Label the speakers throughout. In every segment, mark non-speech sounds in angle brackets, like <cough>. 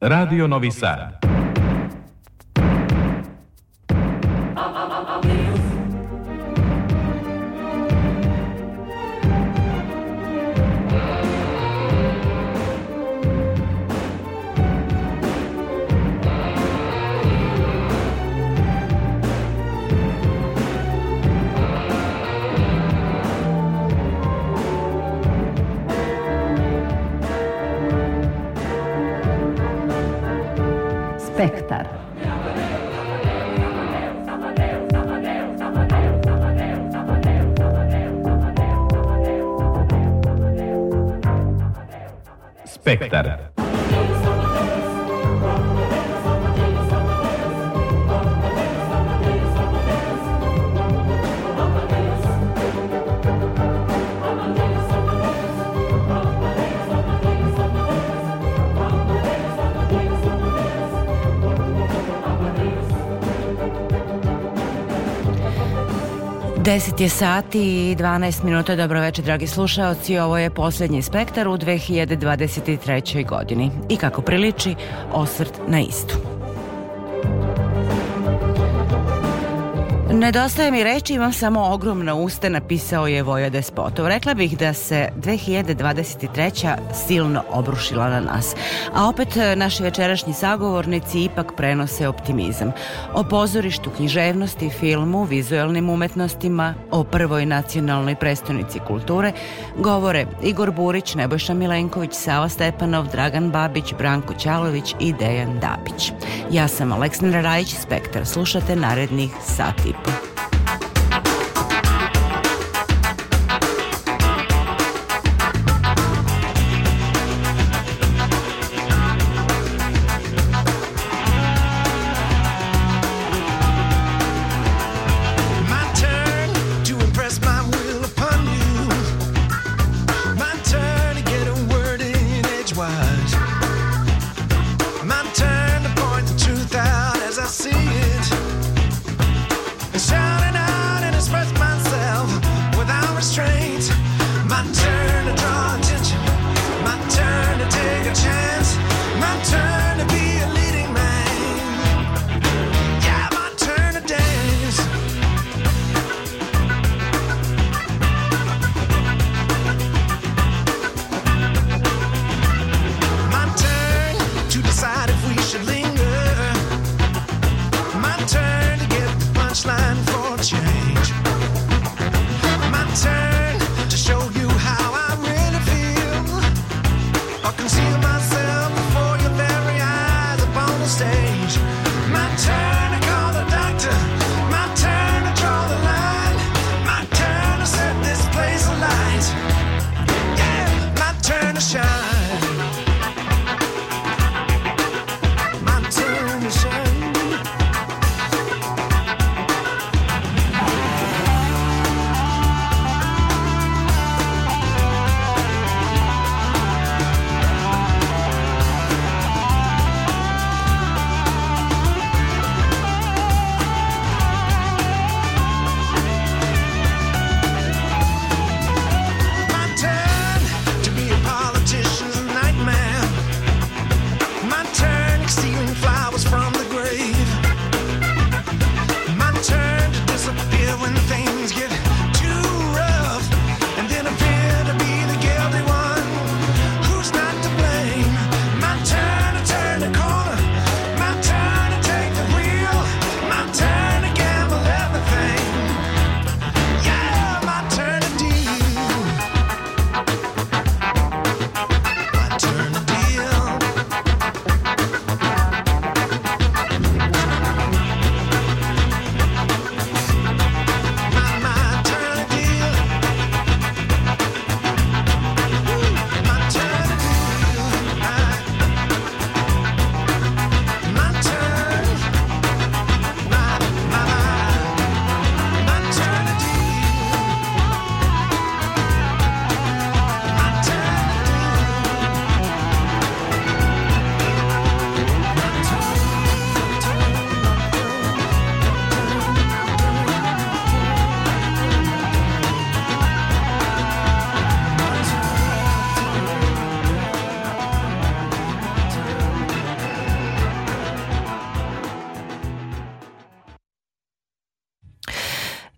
Speaker 1: Radio Novi Sad. Spectre.
Speaker 2: 10 je sati i 12 minuta. Dobro večer, dragi slušaoci. Ovo je poslednji spektar u 2023. godini. I kako priliči, osvrt na istu. Nedostaje mi reći, imam samo ogromna usta, napisao je Voja Despotov. Rekla bih da se 2023. silno obrušila na nas. A opet e, naši večerašnji sagovornici ipak prenose optimizam. O pozorištu, književnosti, filmu, vizualnim umetnostima, o prvoj nacionalnoj prestonici kulture govore Igor Burić, Nebojša Milenković, Sava Stepanov, Dragan Babić, Branko Ćalović i Dejan Dabić. Ja sam Aleksandra Rajić, Spektar. Slušate narednih sati
Speaker 3: Thank you.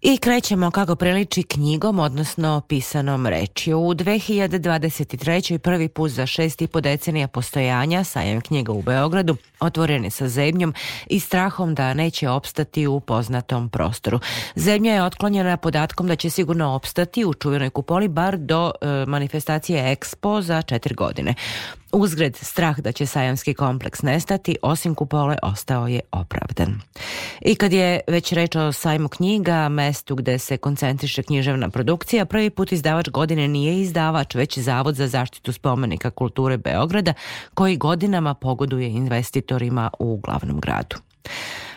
Speaker 2: I krećemo kako priliči knjigom, odnosno pisanom rečju. U 2023. prvi put za šest i po decenija postojanja sajam knjiga u Beogradu otvoren je sa zemljom i strahom da neće opstati u poznatom prostoru. Zemlja je otklonjena podatkom da će sigurno opstati u čuvenoj kupoli bar do e, manifestacije Expo za četiri godine. Uzgred strah da će sajamski kompleks nestati, osim kupole, ostao je opravdan. I kad je već reč o sajmu knjiga, mestu gde se koncentriše književna produkcija, prvi put izdavač godine nije izdavač, već Zavod za zaštitu spomenika kulture Beograda, koji godinama pogoduje investitorima u glavnom gradu.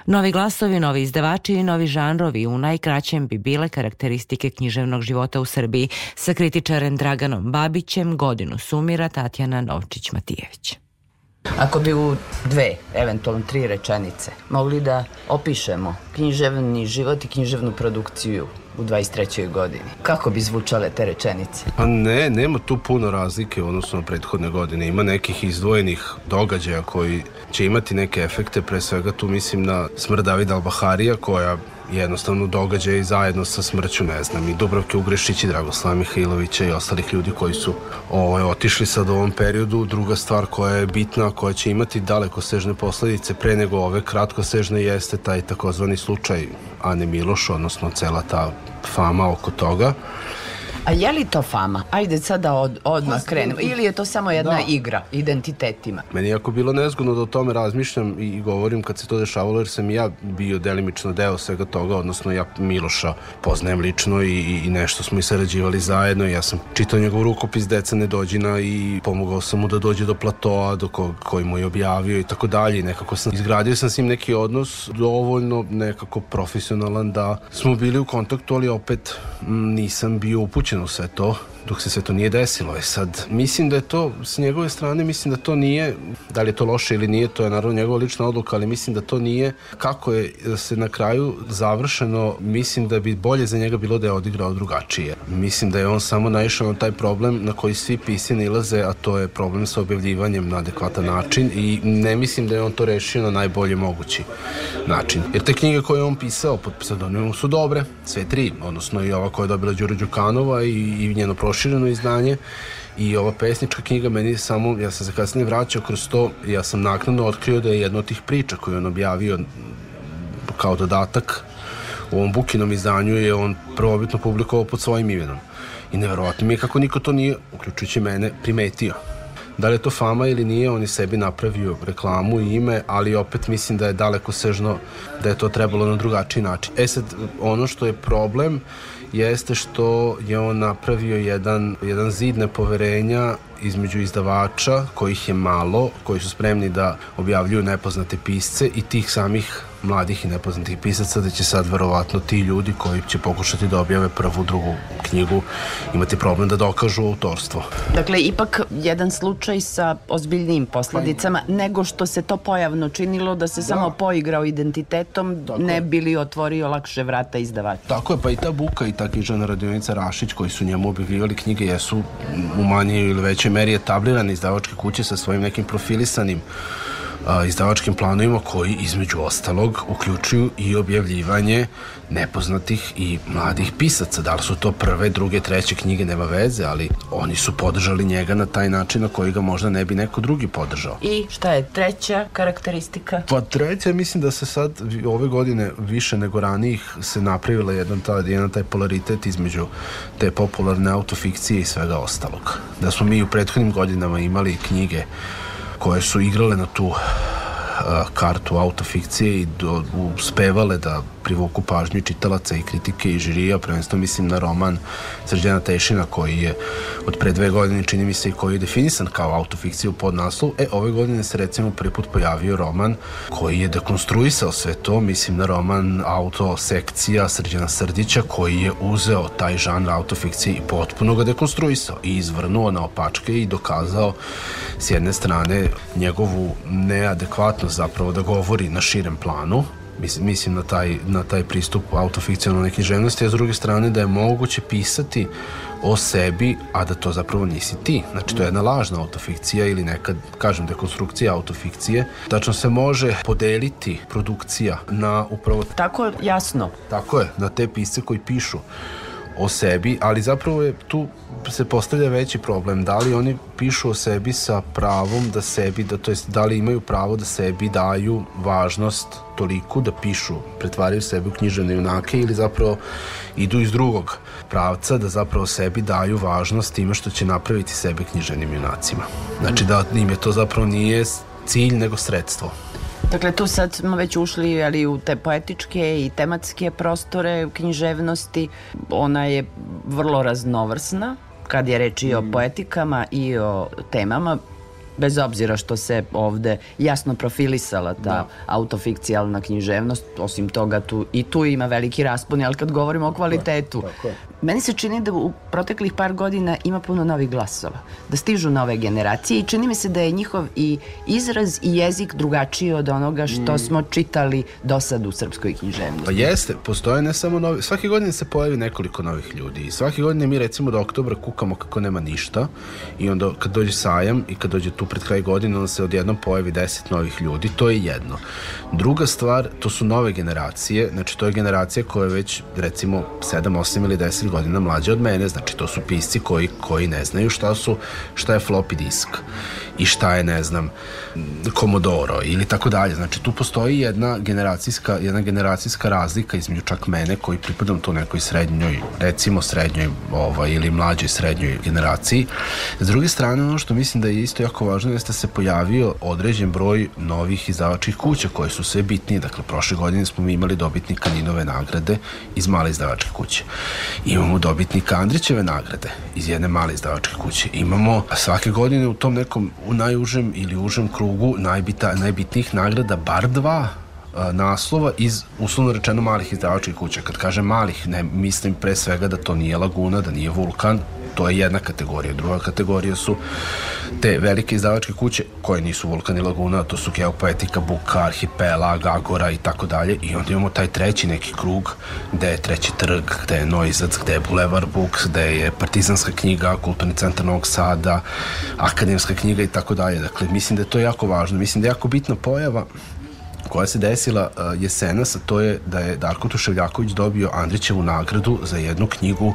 Speaker 2: Novi glasovi, novi izdavači i novi žanrovi u najkraćem bi bile karakteristike književnog života u Srbiji sa kritičarem Draganom Babićem godinu sumira Tatjana Novčić-Matijević.
Speaker 4: Ako bi u dve, eventualno tri rečenice, mogli da opišemo književni život i književnu produkciju u 23. godini. Kako bi zvučale te rečenice?
Speaker 5: Pa ne, nema tu puno razlike u odnosu na prethodne godine. Ima nekih izdvojenih događaja koji će imati neke efekte, pre svega tu mislim na smrt Davida Albaharija koja jednostavno događaj zajedno sa smrću, ne znam, i Dubravke Ugrešić i Dragoslava Mihajlovića i ostalih ljudi koji su ovaj, otišli sad u ovom periodu. Druga stvar koja je bitna, koja će imati daleko sežne posledice pre nego ove kratkosežne jeste taj takozvani slučaj Ane Miloš, odnosno cela ta fama oko toga.
Speaker 4: A je li to fama? Ajde sada od, odmah krenemo. Ili je to samo jedna da. igra identitetima?
Speaker 5: Meni je jako bilo nezgodno da o tome razmišljam i govorim kad se to dešavalo jer sam ja bio delimično deo svega toga, odnosno ja Miloša poznajem lično i, i nešto smo i sarađivali zajedno. Ja sam čitao njegov rukopis Deca Nedođina i pomogao sam mu da dođe do platoa do ko, koji mu je objavio i tako dalje. I nekako sam izgradio sam s njim neki odnos dovoljno nekako profesionalan da smo bili u kontaktu, ali opet m, nisam bio upućen upućen u sve to dok se sve to nije desilo. E sad, mislim da je to, s njegove strane, mislim da to nije, da li je to loše ili nije, to je naravno njegova lična odluka, ali mislim da to nije, kako je se na kraju završeno, mislim da bi bolje za njega bilo da je odigrao drugačije. Mislim da je on samo naišao na taj problem na koji svi pisi nilaze, a to je problem sa objavljivanjem na adekvatan način i ne mislim da je on to rešio na najbolje mogući način. Jer te knjige koje je on pisao pod pseudonimom su dobre, sve tri, odnosno i ova koja je dobila Đuro Đukanova i, i njeno prošireno izdanje i ova pesnička knjiga meni samo, ja sam se kasnije vraćao kroz to, ja sam naknadno otkrio da je jedna od tih priča koju on objavio kao dodatak u ovom Bukinom izdanju je on prvobitno publikovao pod svojim imenom. I neverovatno mi je kako niko to nije, uključujući mene, primetio. Da li je to fama ili nije, on je sebi napravio reklamu i ime, ali opet mislim da je daleko sežno da je to trebalo na drugačiji način. E sad, ono što je problem jeste što je on napravio jedan, jedan zid nepoverenja između izdavača, kojih je malo, koji su spremni da objavljuju nepoznate pisce i tih samih mladih i nepoznatih pisaca da će sad verovatno ti ljudi koji će pokušati da objave prvu, drugu knjigu imati problem da dokažu autorstvo.
Speaker 4: Dakle, ipak jedan slučaj sa ozbiljnim posledicama nego što se to pojavno činilo da se da. samo poigrao identitetom Tako ne bili otvorio lakše vrata izdavača.
Speaker 5: Tako je, pa i ta Buka i ta knjižana radionica Rašić koji su njemu objavljivali knjige jesu u manjoj ili većoj meri etablirane izdavačke kuće sa svojim nekim profilisanim a, izdavačkim planovima koji između ostalog uključuju i objavljivanje nepoznatih i mladih pisaca. Da li su to prve, druge, treće knjige, nema veze, ali oni su podržali njega na taj način na koji ga možda ne bi neko drugi podržao.
Speaker 4: I šta je treća karakteristika?
Speaker 5: Pa treća, mislim da se sad ove godine više nego ranijih se napravila jedan, taj, jedan taj polaritet između te popularne autofikcije i svega ostalog. Da smo mi u prethodnim godinama imali knjige koje su igrale na tu kartu autofikcije i do, uspevale da privuku pažnju čitalaca i kritike i žirija, prvenstveno mislim na roman Srđana Tešina koji je od pre dve godine čini mi se i koji je definisan kao autofikcija u podnaslov. E, ove godine se recimo prvi put pojavio roman koji je dekonstruisao sve to, mislim na roman Autosekcija Srđana Srdića koji je uzeo taj žanr autofikcije i potpuno ga dekonstruisao i izvrnuo na opačke i dokazao s jedne strane njegovu neadekvatnost zapravo da govori na širem planu mislim, mislim na, taj, na taj pristup autofikcionalne književnosti, a s druge strane da je moguće pisati o sebi, a da to zapravo nisi ti. Znači, to je jedna lažna autofikcija ili neka, kažem, dekonstrukcija autofikcije. Tačno se može podeliti produkcija na upravo...
Speaker 4: Tako jasno.
Speaker 5: Tako je, na te pisce koji pišu o sebi, ali zapravo je tu se postavlja veći problem. Da li oni pišu o sebi sa pravom da sebi, da, to jest da li imaju pravo da sebi daju važnost toliko da pišu, pretvaraju sebe u književne junake ili zapravo idu iz drugog pravca da zapravo sebi daju važnost time što će napraviti sebe književnim junacima. Znači da im je to zapravo nije cilj nego sredstvo.
Speaker 4: Dakle, tu sad smo već ušli ali, u te poetičke i tematske prostore književnosti. Ona je vrlo raznovrsna kad je reč i o poetikama i o temama bez obzira što se ovde jasno profilisala ta da. autofikcijalna književnost, osim toga tu, i tu ima veliki raspon, ali kad govorimo o kvalitetu, tako, tako. Meni se čini da u proteklih par godina ima puno novih glasova, da stižu nove generacije i čini mi se da je njihov i izraz i jezik drugačiji od onoga što mm. smo čitali do sad u srpskoj književnosti.
Speaker 5: Pa jeste, postoje ne samo novi, svake godine se pojavi nekoliko novih ljudi i svake godine mi recimo do oktobra kukamo kako nema ništa i onda kad dođe sajam i kad dođe tu pred kraj godine onda se odjednom pojavi 10 novih ljudi, to je jedno. Druga stvar, to su nove generacije, znači to je generacija koja je već recimo 7, 8 ili 10 godina mlađa od mene, znači to su pisci koji, koji ne znaju šta su, šta je floppy disk i šta je, ne znam, Komodoro ili tako dalje. Znači tu postoji jedna generacijska, jedna generacijska razlika između čak mene koji pripadam tu nekoj srednjoj, recimo srednjoj ovaj, ili mlađoj srednjoj generaciji. S druge strane, ono što mislim da je isto jako važno je da se pojavio određen broj novih izdavačkih kuća koje su sve bitnije. Dakle, prošle godine smo mi imali dobitnika Ninove nagrade iz male izdavačke kuće. Imamo dobitnika Andrićeve nagrade iz jedne male izdavačke kuće. Imamo svake godine u tom nekom u najužem ili užem krugu najbita, najbitnijih nagrada bar dva naslova iz uslovno rečeno malih izdavačkih kuća. Kad kažem malih, ne mislim pre svega da to nije Laguna, da nije Vulkan, to je jedna kategorija. Druga kategorija su te velike izdavačke kuće koje nisu Vulkan i Laguna, to su Geopoetika, Buka, Arhipelag, Agora i tako dalje. I onda imamo taj treći neki krug gde je treći trg, gde je Noizac, gde je Boulevard Books, gde je Partizanska knjiga, Kulturni centar Novog Sada, Akademska knjiga i tako dalje. Dakle, mislim da je to jako važno. Mislim da je jako bitna pojava koja se desila uh, jesenas, to je da je Darko Tuševljaković dobio Andrićevu nagradu za jednu knjigu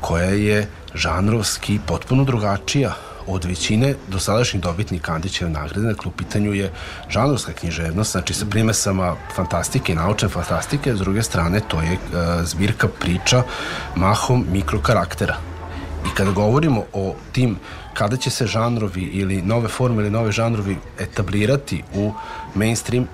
Speaker 5: koja je žanrovski potpuno drugačija od većine dosadašnjih dobitnika Andrićeve nagrade, dakle u pitanju je žanrovska književnost, znači sa primesama fantastike, naučne fantastike, s druge strane to je uh, zbirka priča mahom mikrokaraktera. I kada govorimo o tim kada će se žanrovi ili nove forme ili nove žanrovi etablirati u mainstream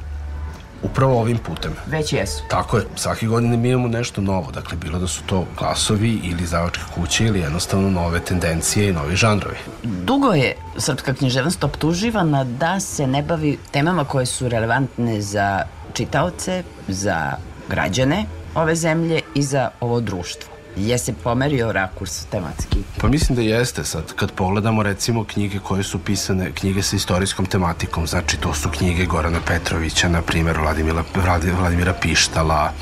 Speaker 5: upravo ovim putem.
Speaker 4: Već jesu.
Speaker 5: Tako je, svake godine mi imamo nešto novo, dakle bilo da su to glasovi ili zavačke kuće ili jednostavno nove tendencije i novi žanrovi.
Speaker 4: Dugo je srpska književnost optuživana da se ne bavi temama koje su relevantne za čitaoce, za građane ove zemlje i za ovo društvo. Je se pomerio rakurs tematski?
Speaker 5: Pa mislim da jeste sad. Kad pogledamo recimo knjige koje su pisane, knjige sa istorijskom tematikom, znači to su knjige Gorana Petrovića, na primjer Vladimira, Vladimira Pištala,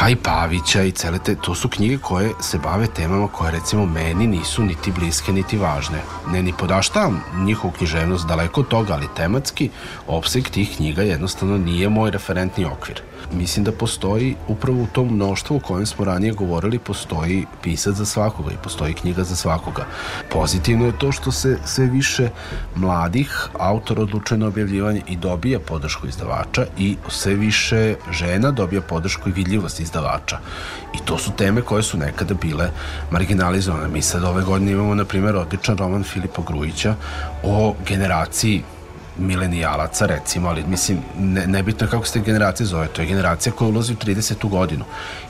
Speaker 5: pa i Pavića i cele te, to su knjige koje se bave temama koje recimo meni nisu niti bliske niti važne. Ne ni podaštavam njihovu književnost daleko od toga, ali tematski opseg tih knjiga jednostavno nije moj referentni okvir mislim da postoji upravo u tom mnoštvu o kojem smo ranije govorili postoji pisac za svakoga i postoji knjiga za svakoga. Pozitivno je to što se sve više mladih autora odlučuje na objavljivanje i dobija podršku izdavača i sve više žena dobija podršku i vidljivost izdavača. I to su teme koje su nekada bile marginalizovane. Mi sad ove godine imamo, na primjer, odličan roman Filipa Grujića o generaciji milenijalaca recimo, ali mislim ne, nebitno kako se te generacije zove, to je generacija koja ulazi u 30. godinu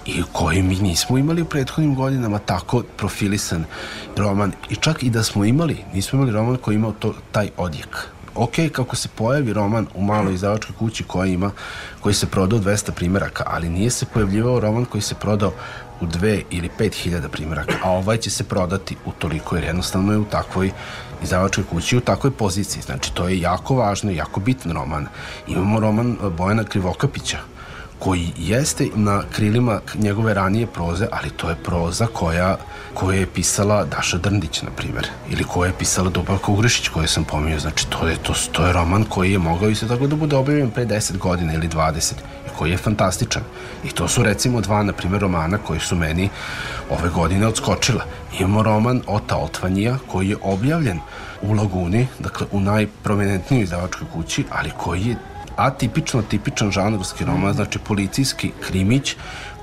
Speaker 5: i koji mi nismo imali u prethodnim godinama tako profilisan roman i čak i da smo imali, nismo imali roman koji imao to, taj odjek ok, kako se pojavi roman u maloj izdavačkoj kući koja ima, koji se prodao 200 primjeraka, ali nije se pojavljivao roman koji se prodao u dve ili pet hiljada primjeraka, a ovaj će se prodati u toliko jer jednostavno je u takvoj izdavačkoj kući u takvoj poziciji. Znači, to je jako važno i jako bitan roman. Imamo roman Bojana Krivokapića, koji jeste na krilima njegove ranije proze, ali to je proza koja, koja je pisala Daša Drndić, na primjer, ili koja je pisala Dubavka Ugrešić, koju sam pominjao. Znači, to je, to, to je roman koji je mogao isto tako da bude objavljen pre 10 godina ili 20 i koji je fantastičan. I to su recimo dva, na primjer, romana koji su meni ove godine odskočila. Imamo roman Ota Otvanija koji je objavljen u Laguni, dakle u najprominentnijoj izdavačkoj kući, ali koji je atipično tipičan žanrovski roman, znači policijski krimić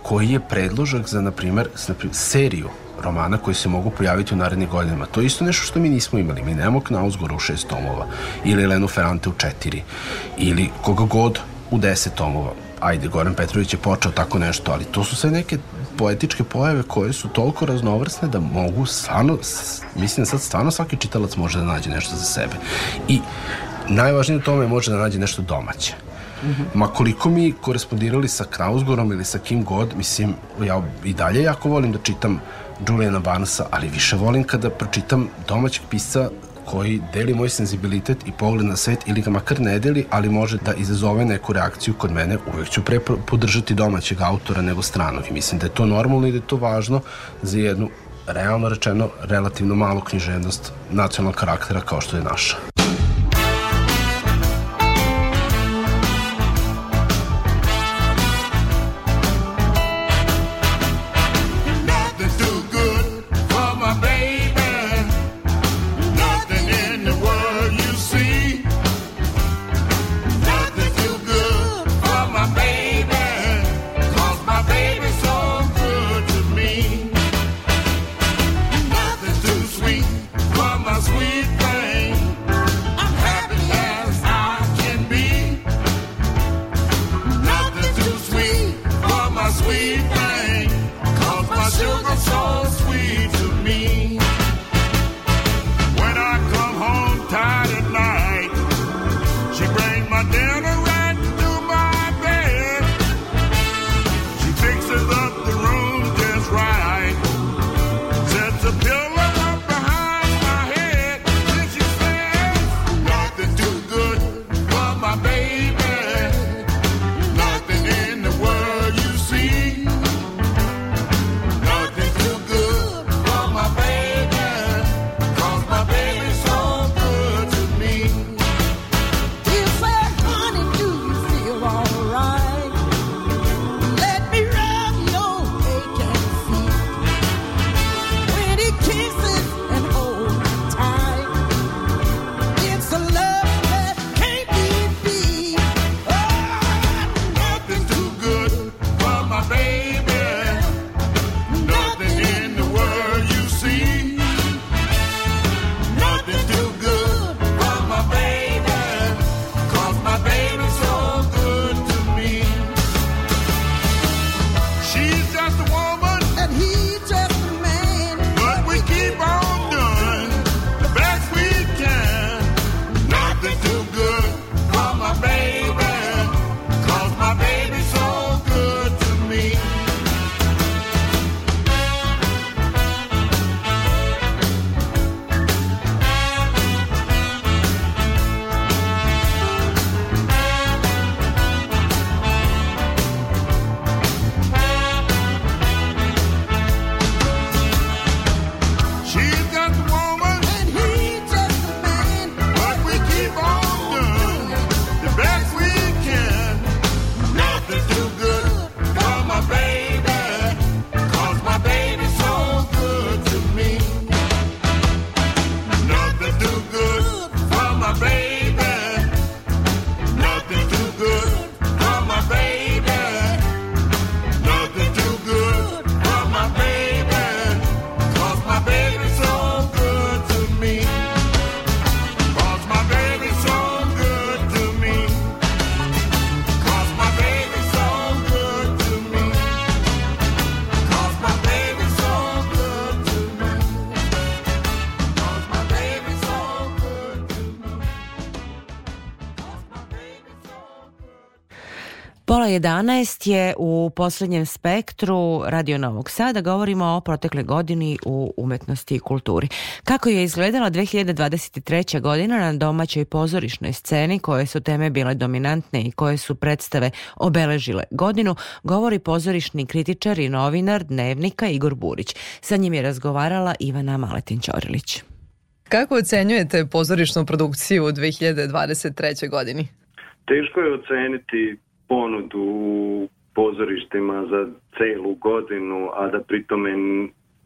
Speaker 5: koji je predložak za, na primer, seriju romana koji se mogu pojaviti u narednih godinama. To je isto nešto što mi nismo imali. Mi nemamo Knausgora u šest tomova, ili Lenu Ferrante u četiri, ili koga god u deset tomova. Ajde, Goran Petrović je počeo tako nešto, ali to su sve neke poetičke pojave koje su toliko raznovrsne da mogu stvarno, mislim da sad stvarno svaki čitalac može da nađe nešto za sebe. I najvažnije u tome može da nađe nešto domaće. Mm -hmm. Ma koliko mi korespondirali sa Krausgorom ili sa kim god, mislim, ja i dalje jako volim da čitam Juliana Barnesa, ali više volim kada pročitam domaćeg pisca koji deli moj senzibilitet i pogled na svet ili ga makar ne deli, ali može da izazove neku reakciju kod mene, uvek ću pre podržati domaćeg autora nego stranog i mislim da je to normalno i da je to važno za jednu realno rečeno relativno malu književnost nacionalnog karaktera kao što je naša.
Speaker 2: Pola 11 je u poslednjem spektru Radio Novog Sada. Govorimo o protekle godini u umetnosti i kulturi. Kako je izgledala 2023. godina na domaćoj pozorišnoj sceni, koje su teme bile dominantne i koje su predstave obeležile godinu, govori pozorišni kritičar i novinar Dnevnika Igor Burić. Sa njim je razgovarala Ivana Maletin-Ćorilić.
Speaker 6: Kako ocenjujete pozorišnu produkciju u 2023. godini?
Speaker 7: Teško je oceniti ponudu u pozorištima za celu godinu, a da pritome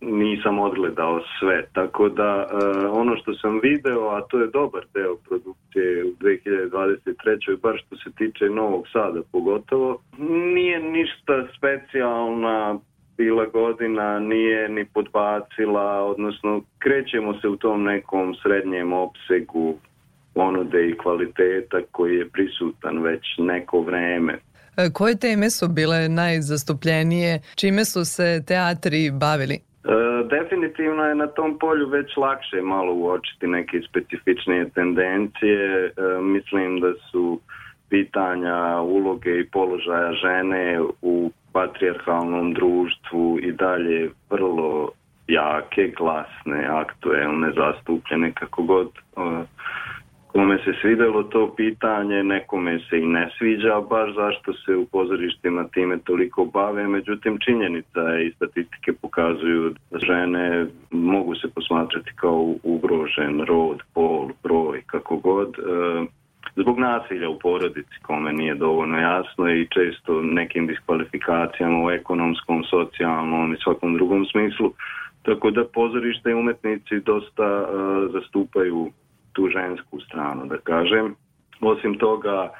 Speaker 7: nisam odgledao sve. Tako da uh, ono što sam video, a to je dobar deo produkcije u 2023. bar što se tiče Novog Sada pogotovo, nije ništa specijalna bila godina, nije ni podbacila, odnosno krećemo se u tom nekom srednjem opsegu ponude i kvaliteta koji je prisutan već neko vreme.
Speaker 6: E, koje teme su bile najzastupljenije? Čime su se teatri bavili?
Speaker 7: E, definitivno je na tom polju već lakše malo uočiti neke specifičnije tendencije. E, mislim da su pitanja uloge i položaja žene u patrijarhalnom društvu i dalje vrlo jake, glasne, aktuelne, zastupljene kako god kome se svidelo to pitanje, nekome se i ne sviđa baš zašto se u pozorištima time toliko bave, međutim činjenica je i statistike pokazuju da žene mogu se posmatrati kao ugrožen rod, pol, broj, kako god, e, zbog nasilja u porodici kome nije dovoljno jasno i često nekim diskvalifikacijama u ekonomskom, socijalnom i svakom drugom smislu, tako da pozorište i umetnici dosta uh, zastupaju tu žensku stranu, da kažem. Osim toga, e,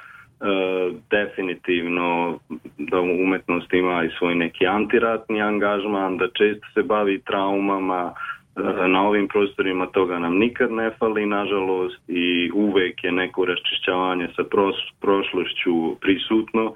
Speaker 7: definitivno da umetnost ima i svoj neki antiratni angažman, da često se bavi traumama, e, na ovim prostorima toga nam nikad ne fali, nažalost, i uvek je neko raščišćavanje sa prošlošću prisutno,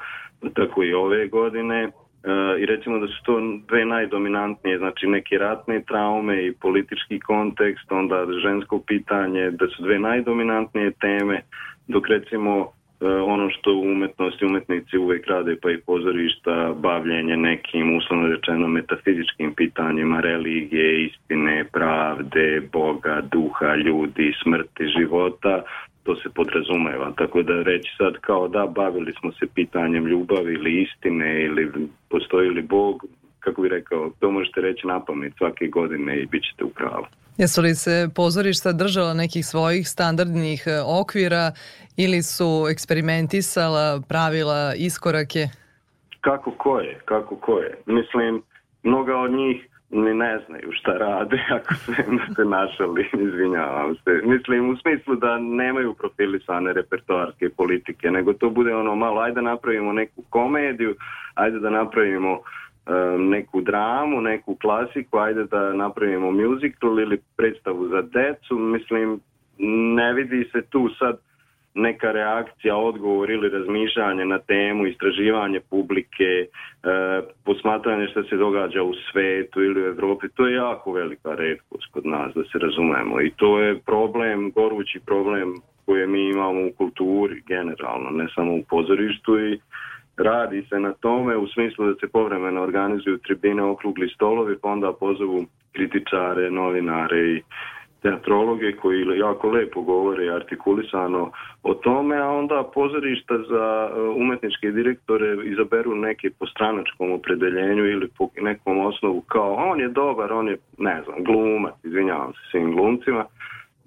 Speaker 7: tako i ove godine. E, i recimo da su to dve najdominantnije, znači neke ratne traume i politički kontekst, onda žensko pitanje, da su dve najdominantnije teme, dok recimo e, ono što umetnosti umetnici uvek rade pa i pozorišta, bavljenje nekim uslovno rečeno metafizičkim pitanjima religije, istine, pravde, Boga, duha, ljudi, smrti, života, to se podrazumeva. Tako da reći sad kao da bavili smo se pitanjem ljubavi ili istine ili postoji li Bog, kako bi rekao, to možete reći na pamet svake godine i bit ćete u pravu.
Speaker 6: Jesu li se pozorišta držala nekih svojih standardnih e, okvira ili su eksperimentisala, pravila iskorake?
Speaker 7: Kako ko je, kako ko je. Mislim, mnoga od njih ni ne znaju šta rade <laughs> ako se, se našali, izvinjavam se. Mislim u smislu da nemaju profilisane repertoarske politike, nego to bude ono malo, ajde da napravimo neku komediju, ajde da napravimo um, neku dramu, neku klasiku, ajde da napravimo musical ili predstavu za decu, mislim ne vidi se tu sad neka reakcija, odgovor ili razmišljanje na temu, istraživanje publike, e, posmatranje što se događa u svetu ili u Evropi, to je jako velika redkost kod nas, da se razumemo. I to je problem, gorući problem koje mi imamo u kulturi generalno, ne samo u pozorištu i radi se na tome u smislu da se povremeno organizuju tribine, okrugli stolovi, pa onda pozovu kritičare, novinare i teatrologe koji jako lepo govore artikulisano o tome, a onda pozorišta za e, umetničke direktore izaberu neke po stranačkom opredeljenju ili po nekom osnovu kao on je dobar, on je, ne znam, glumac, izvinjavam se svim glumcima,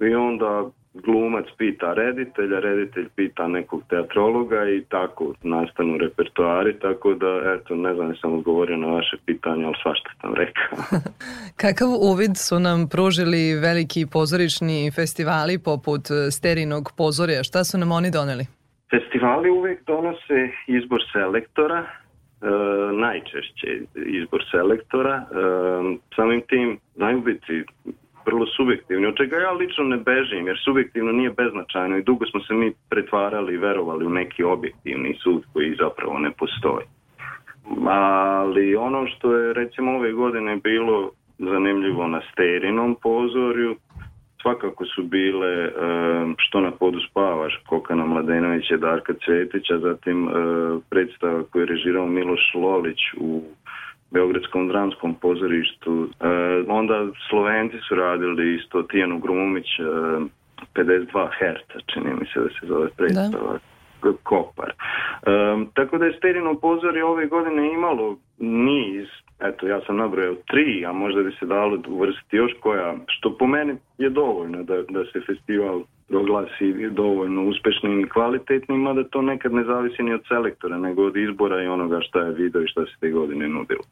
Speaker 7: i onda glumac pita reditelja, reditelj pita nekog teatrologa i tako nastanu repertoari, tako da, eto, ne znam, sam odgovorio na vaše pitanje, ali svašta sam rekao. <laughs>
Speaker 6: Kakav uvid su nam pružili veliki pozorišni festivali poput Sterinog pozorja? Šta su nam oni doneli?
Speaker 7: Festivali uvek donose izbor selektora, e, najčešće izbor selektora. E, samim tim znaju biti vrlo subjektivni, od čega ja lično ne bežim, jer subjektivno nije beznačajno i dugo smo se mi pretvarali i verovali u neki objektivni sud koji zapravo ne postoji. Ali ono što je recimo ove godine bilo zanimljivo na Sterinom pozorju, svakako su bile e, Što na podu spavaš Kokana Mladenovića, Darka Cvetića, zatim e, predstava koju je režirao Miloš Lolić u Beogradskom dramskom pozorištu. E, onda Slovenci su radili isto Tijanu Grumić, e, 52 Herca, čini mi se da se zove predstava. Da. Kopar. Um, tako da je Sterino pozori ove godine imalo niz, eto ja sam nabrojao tri, a možda bi se dalo uvrstiti još koja, što po meni je dovoljno da, da se festival proglasi dovoljno uspešnim i kvalitetnim, mada to nekad ne zavisi ni od selektora, nego od izbora i onoga šta je video i šta se te godine nudilo.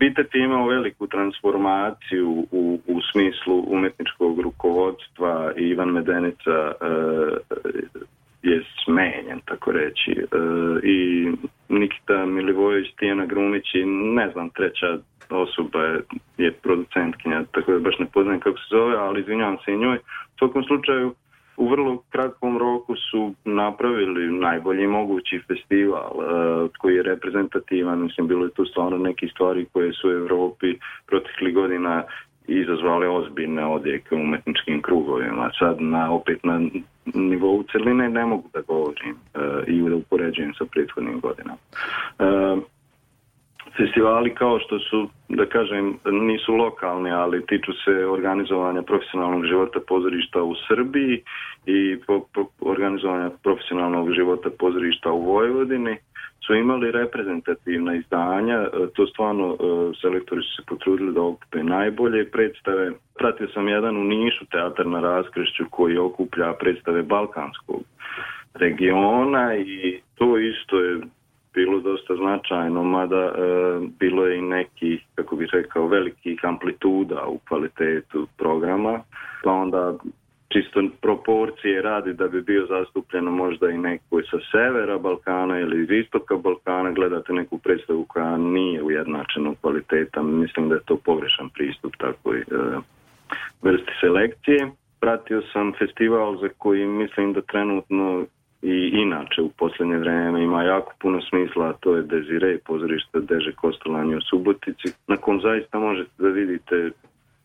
Speaker 7: Bitet je imao veliku transformaciju u, u smislu umetničkog rukovodstva i Ivan Medenica e, je smenjen, tako reći. E, I Nikita Milivojević, Tijana Grumić i ne znam, treća osoba je, je producentkinja, tako da baš ne poznajem kako se zove, ali izvinjavam se i njoj. U svakom slučaju, u vrlo kratkom roku su napravili najbolji mogući festival uh, koji je reprezentativan, mislim bilo je tu stvarno neke stvari koje su u Evropi protekli godina izazvale ozbiljne odjeke u umetničkim krugovima. Sad na, opet na nivou celine ne mogu da govorim uh, i da upoređujem sa prethodnim godinama. Uh, festivali kao što su, da kažem, nisu lokalni, ali tiču se organizovanja profesionalnog života pozorišta u Srbiji i po, po organizovanja profesionalnog života pozorišta u Vojvodini su imali reprezentativna izdanja, to stvarno e, selektori su se potrudili da okupe najbolje predstave. Pratio sam jedan u Nišu teatar na raskrešću koji okuplja predstave Balkanskog regiona i to isto je bilo dosta značajno, mada e, bilo je i neki, kako bih rekao, velikih amplituda u kvalitetu programa, pa onda čisto proporcije radi da bi bio zastupljeno možda i neko sa severa Balkana ili iz istoka Balkana, gledate neku predstavu koja nije ujednačena kvaliteta, mislim da je to pogrešan pristup takvoj e, vrsti selekcije. Pratio sam festival za koji mislim da trenutno i inače u posljednje vreme ima jako puno smisla, a to je Desire, pozorište Deže Kostolanje u Subotici, na kom zaista možete da vidite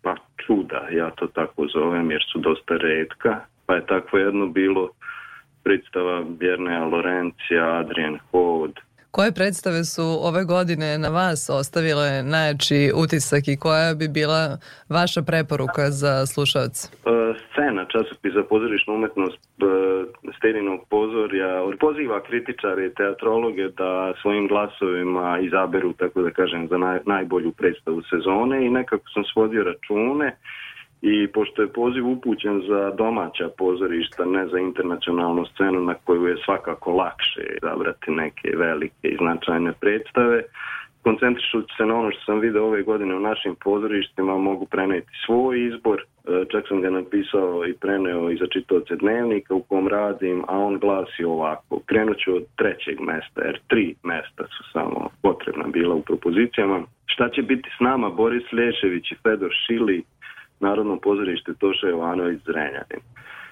Speaker 7: pa čuda, ja to tako zovem, jer su dosta redka, pa je takvo jedno bilo predstava Bjerneja Lorencija, Adrian Hod,
Speaker 6: Koje predstave su ove godine na vas ostavile najjači utisak i koja bi bila vaša preporuka za slušalce?
Speaker 7: Scena, časopis za pozorišnu umetnost Stedinog pozorja poziva kritičare i teatrologe da svojim glasovima izaberu, tako da kažem, za naj, najbolju predstavu sezone i nekako sam svodio račune i pošto je poziv upućen za domaća pozorišta, ne za internacionalnu scenu na koju je svakako lakše zabrati neke velike i značajne predstave, koncentrišući se na ono što sam video ove godine u našim pozorištima, mogu preneti svoj izbor, e, čak sam ga napisao i preneo i za čitoce dnevnika u kom radim, a on glasi ovako, krenut ću od trećeg mesta, jer tri mesta su samo potrebna bila u propozicijama. Šta će biti s nama Boris Lješević i Fedor Šili, Narodno pozorište Toša Jovanović Zrenjanin.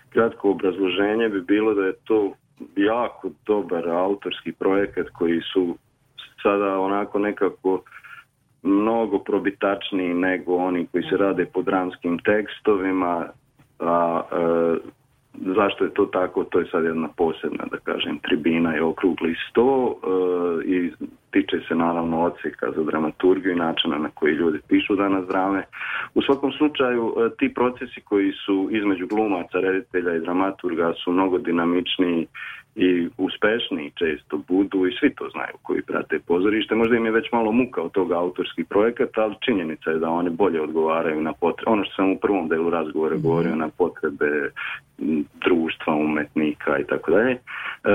Speaker 7: Kratko obrazloženje bi bilo da je to jako dobar autorski projekat koji su sada onako nekako mnogo probitačniji nego oni koji se rade po dramskim tekstovima, a e, zašto je to tako, to je sad jedna posebna, da kažem, tribina i okrugli sto e, i tiče se naravno odseka za dramaturgiju i načina na koji ljudi pišu danas drame. U svakom slučaju e, ti procesi koji su između glumaca, reditelja i dramaturga su mnogo dinamičniji i uspešniji često budu i svi to znaju koji prate pozorište. Možda im je već malo muka od toga autorski projekat, ali činjenica je da oni bolje odgovaraju na potrebe. Ono što sam u prvom delu razgovora mm. govorio na potrebe društva, umetnika i tako dalje. E,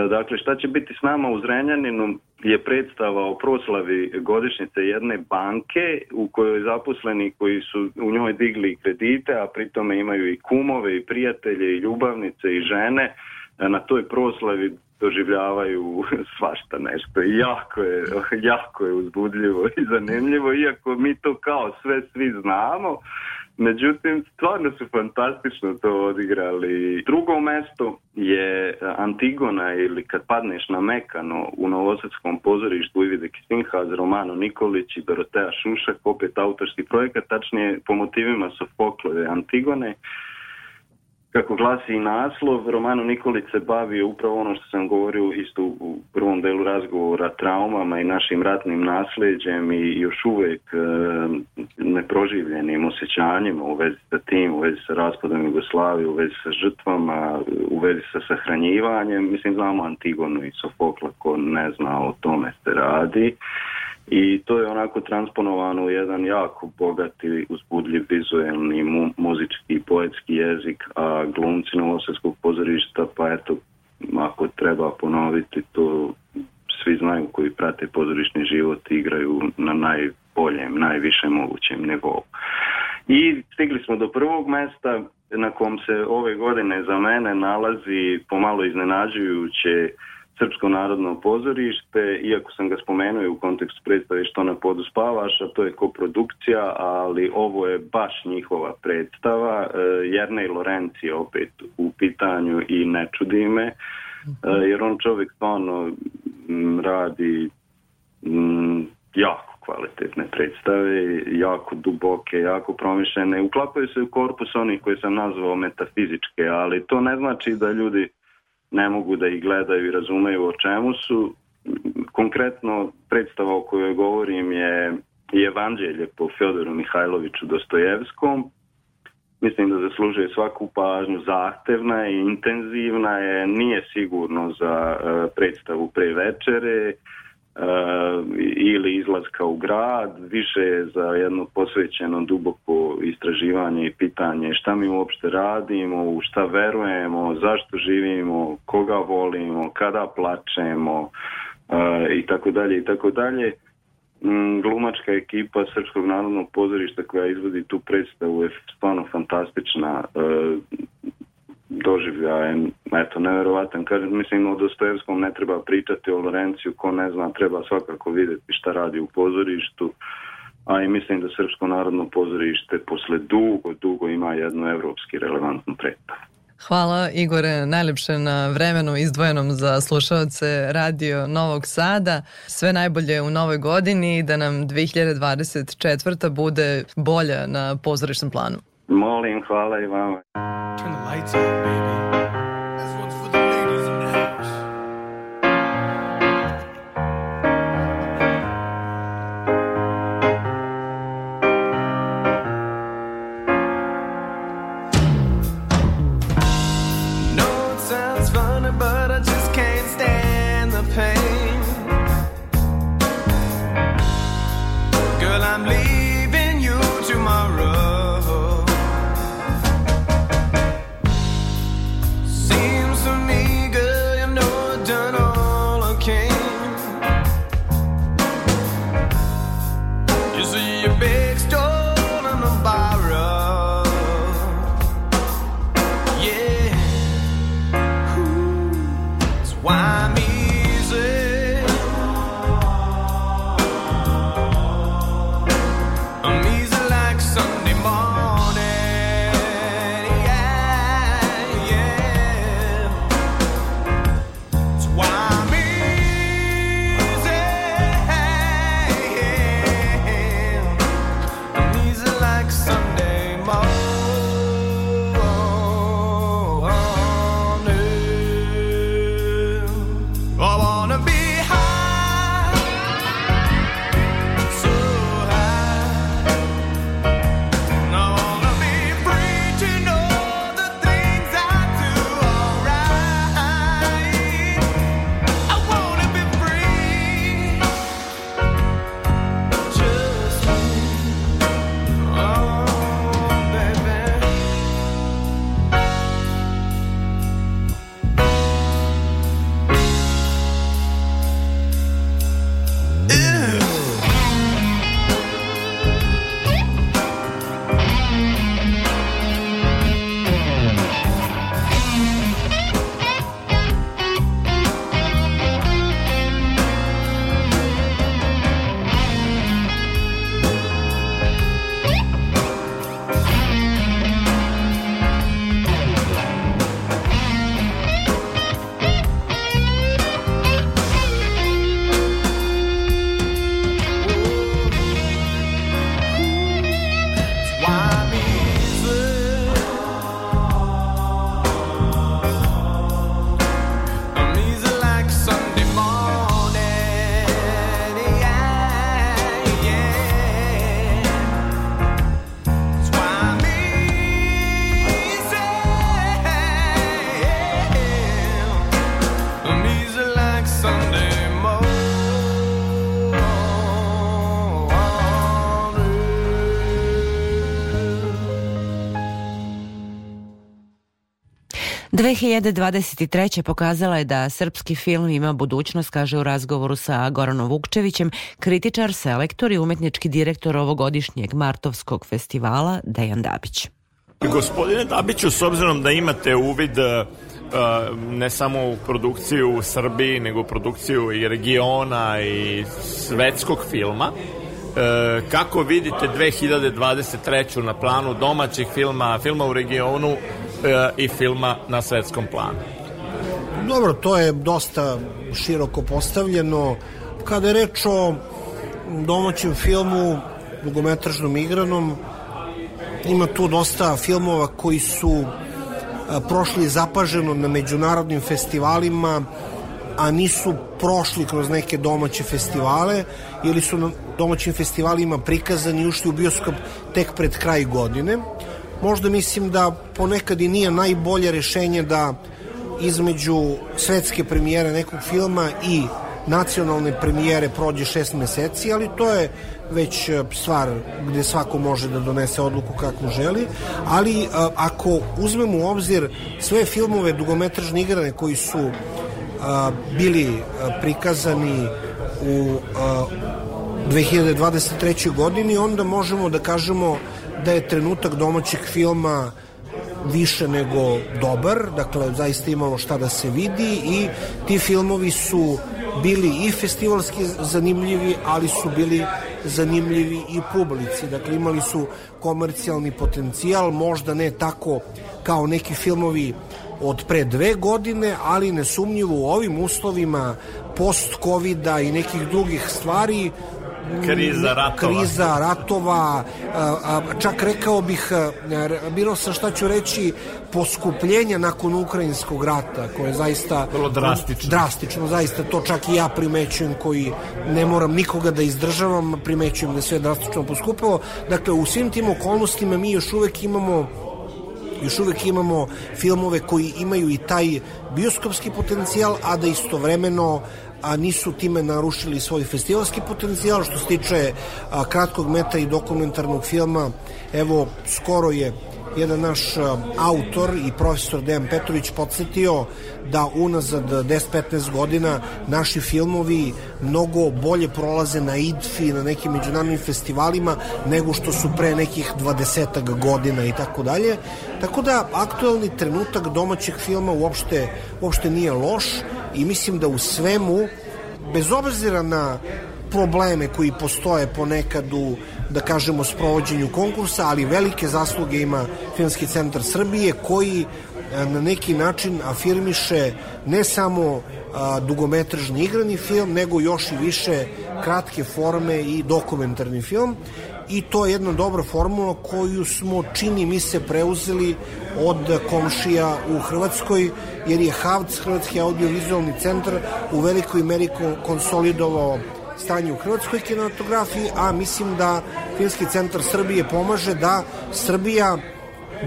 Speaker 7: dakle, šta će biti s nama u Zrenjaninu je predstava o proslavi godišnjice jedne banke u kojoj zaposleni koji su u njoj digli kredite, a pritome imaju i kumove i prijatelje i ljubavnice i žene, na toj proslavi doživljavaju <laughs> svašta nešto. I jako je, <laughs> jako je uzbudljivo i zanimljivo, iako mi to kao sve svi znamo, Međutim, stvarno su fantastično to odigrali. Drugo mesto je Antigona ili kad padneš na Mekano u Novosadskom pozorištu Ivide Kistinha za Romano Nikolić i Dorotea Šušak, opet autorski projekat, tačnije po motivima Sofoklove Antigone kako glasi naslov, Romano Nikolić se bavi upravo ono što sam govorio isto u prvom delu razgovora, traumama i našim ratnim nasleđem i još uvek e, neproživljenim osjećanjima u vezi sa tim, u vezi sa raspadom Jugoslavije, u vezi sa žrtvama, u vezi sa sahranjivanjem. Mislim, znamo Antigonu i Sofokla, ko ne zna o tome se radi i to je onako transponovano u jedan jako bogati, uzbudljiv, vizuelni, mu, muzički i poetski jezik, a glumci Novosadskog pozorišta, pa eto, ako treba ponoviti, to svi znaju koji prate pozorišni život igraju na najboljem, najvišem mogućem nivou. I stigli smo do prvog mesta na kom se ove godine za mene nalazi pomalo iznenađujuće Srpsko narodno pozorište, iako sam ga spomenuo u kontekstu predstave Što na podu spavaš, a to je koprodukcija, ali ovo je baš njihova predstava. E, Jernej Lorenci je opet u pitanju i ne čudi me, e, jer on čovjek stvarno radi jako kvalitetne predstave, jako duboke, jako promišljene. Uklapaju se u korpus onih koje sam nazvao metafizičke, ali to ne znači da ljudi ne mogu da ih gledaju i razumeju o čemu su. Konkretno predstava o kojoj govorim je Evanđelje po Fjodoru Mihajloviću Dostojevskom. Mislim da zaslužuje svaku pažnju, zahtevna je, intenzivna je, nije sigurno za uh, predstavu pre večere, ili izlaska u grad, više je za jedno posvećeno duboko istraživanje i pitanje šta mi uopšte radimo, u šta verujemo, zašto živimo, koga volimo, kada plačemo uh, i tako dalje i tako dalje. Mm, glumačka ekipa Srpskog narodnog pozorišta koja izvodi tu predstavu je stvarno fantastična. Doživljajem, eto, neverovatan. Kažem, mislim, o Dostojevskom ne treba pričati, o Lorenciju, ko ne zna, treba svakako videti šta radi u pozorištu, a i mislim da Srpsko narodno pozorište posle dugo, dugo ima jednu evropski relevantnu predstavu.
Speaker 6: Hvala Igore najlepše na vremenu izdvojenom za slušalce Radio Novog Sada. Sve najbolje u novoj godini i da nam 2024. bude bolja na pozorišnom planu.
Speaker 7: Molim, hvala i vama. Turn the lights on, baby.
Speaker 2: 2023. pokazala je da srpski film ima budućnost, kaže u razgovoru sa Goranom Vukčevićem, kritičar, selektor i umetnički direktor ovogodišnjeg Martovskog festivala Dejan Dabić.
Speaker 8: Gospodine Dabiću, s obzirom da imate uvid uh, ne samo u produkciju u Srbiji, nego u produkciju i regiona i svetskog filma, E, kako vidite 2023. na planu domaćih filma, filma u regionu i filma na svetskom planu?
Speaker 9: Dobro, to je dosta široko postavljeno. Kada je reč o domaćem filmu, dugometražnom igranom, ima tu dosta filmova koji su prošli zapaženo na međunarodnim festivalima, a nisu prošli kroz neke domaće festivale ili su na domaćim festivalima prikazani i ušli u bioskop tek pred kraj godine. Možda mislim da ponekad i nije najbolje rešenje da između svetske premijere nekog filma i nacionalne premijere prođe šest meseci, ali to je već e, stvar gde svako može da donese odluku kako želi, ali e, ako uzmemo u obzir sve filmove dugometražne igrane koji su bili prikazani u 2023. godini, onda možemo da kažemo da je trenutak domaćeg filma više nego dobar, dakle zaista imalo šta da se vidi i ti filmovi su bili i festivalski zanimljivi, ali su bili zanimljivi i publici. Dakle, imali su komercijalni potencijal, možda ne tako kao neki filmovi od pre dve godine, ali nesumnjivo u ovim uslovima post-covida i nekih drugih stvari
Speaker 8: kriza ratova.
Speaker 9: Kriza ratova, čak rekao bih, bilo sam šta ću reći, poskupljenja nakon ukrajinskog rata, koje je zaista...
Speaker 8: Vrlo drastično.
Speaker 9: Drastično, zaista, to čak i ja primećujem, koji ne moram nikoga da izdržavam, primećujem da sve drastično poskupilo. Dakle, u svim tim okolnostima mi još uvek imamo još uvek imamo filmove koji imaju i taj bioskopski potencijal, a da istovremeno a nisu time narušili svoj festivalski potencijal što se tiče a, kratkog metra i dokumentarnog filma evo skoro je jedan naš autor i profesor Dejan Petrović podsjetio da unazad 10-15 godina naši filmovi mnogo bolje prolaze na IDFI, na nekim međunarodnim festivalima nego što su pre nekih 20 godina i tako dalje. Tako da aktuelni trenutak domaćeg filma uopšte, uopšte nije loš i mislim da u svemu bez obzira na probleme koji postoje ponekad u da kažemo sprovođenju konkursa, ali velike zasluge ima Filmski centar Srbije koji e, na neki način afirmiše ne samo a, dugometražni igrani film, nego još i više kratke forme i dokumentarni film i to je jedna dobra formula koju smo čini mi se preuzeli od komšija u Hrvatskoj jer je HAVC, Hrvatski audiovizualni centar u velikoj meri konsolidovao stanje u hrvatskoj kinematografiji, a mislim da Filmski centar Srbije pomaže da Srbija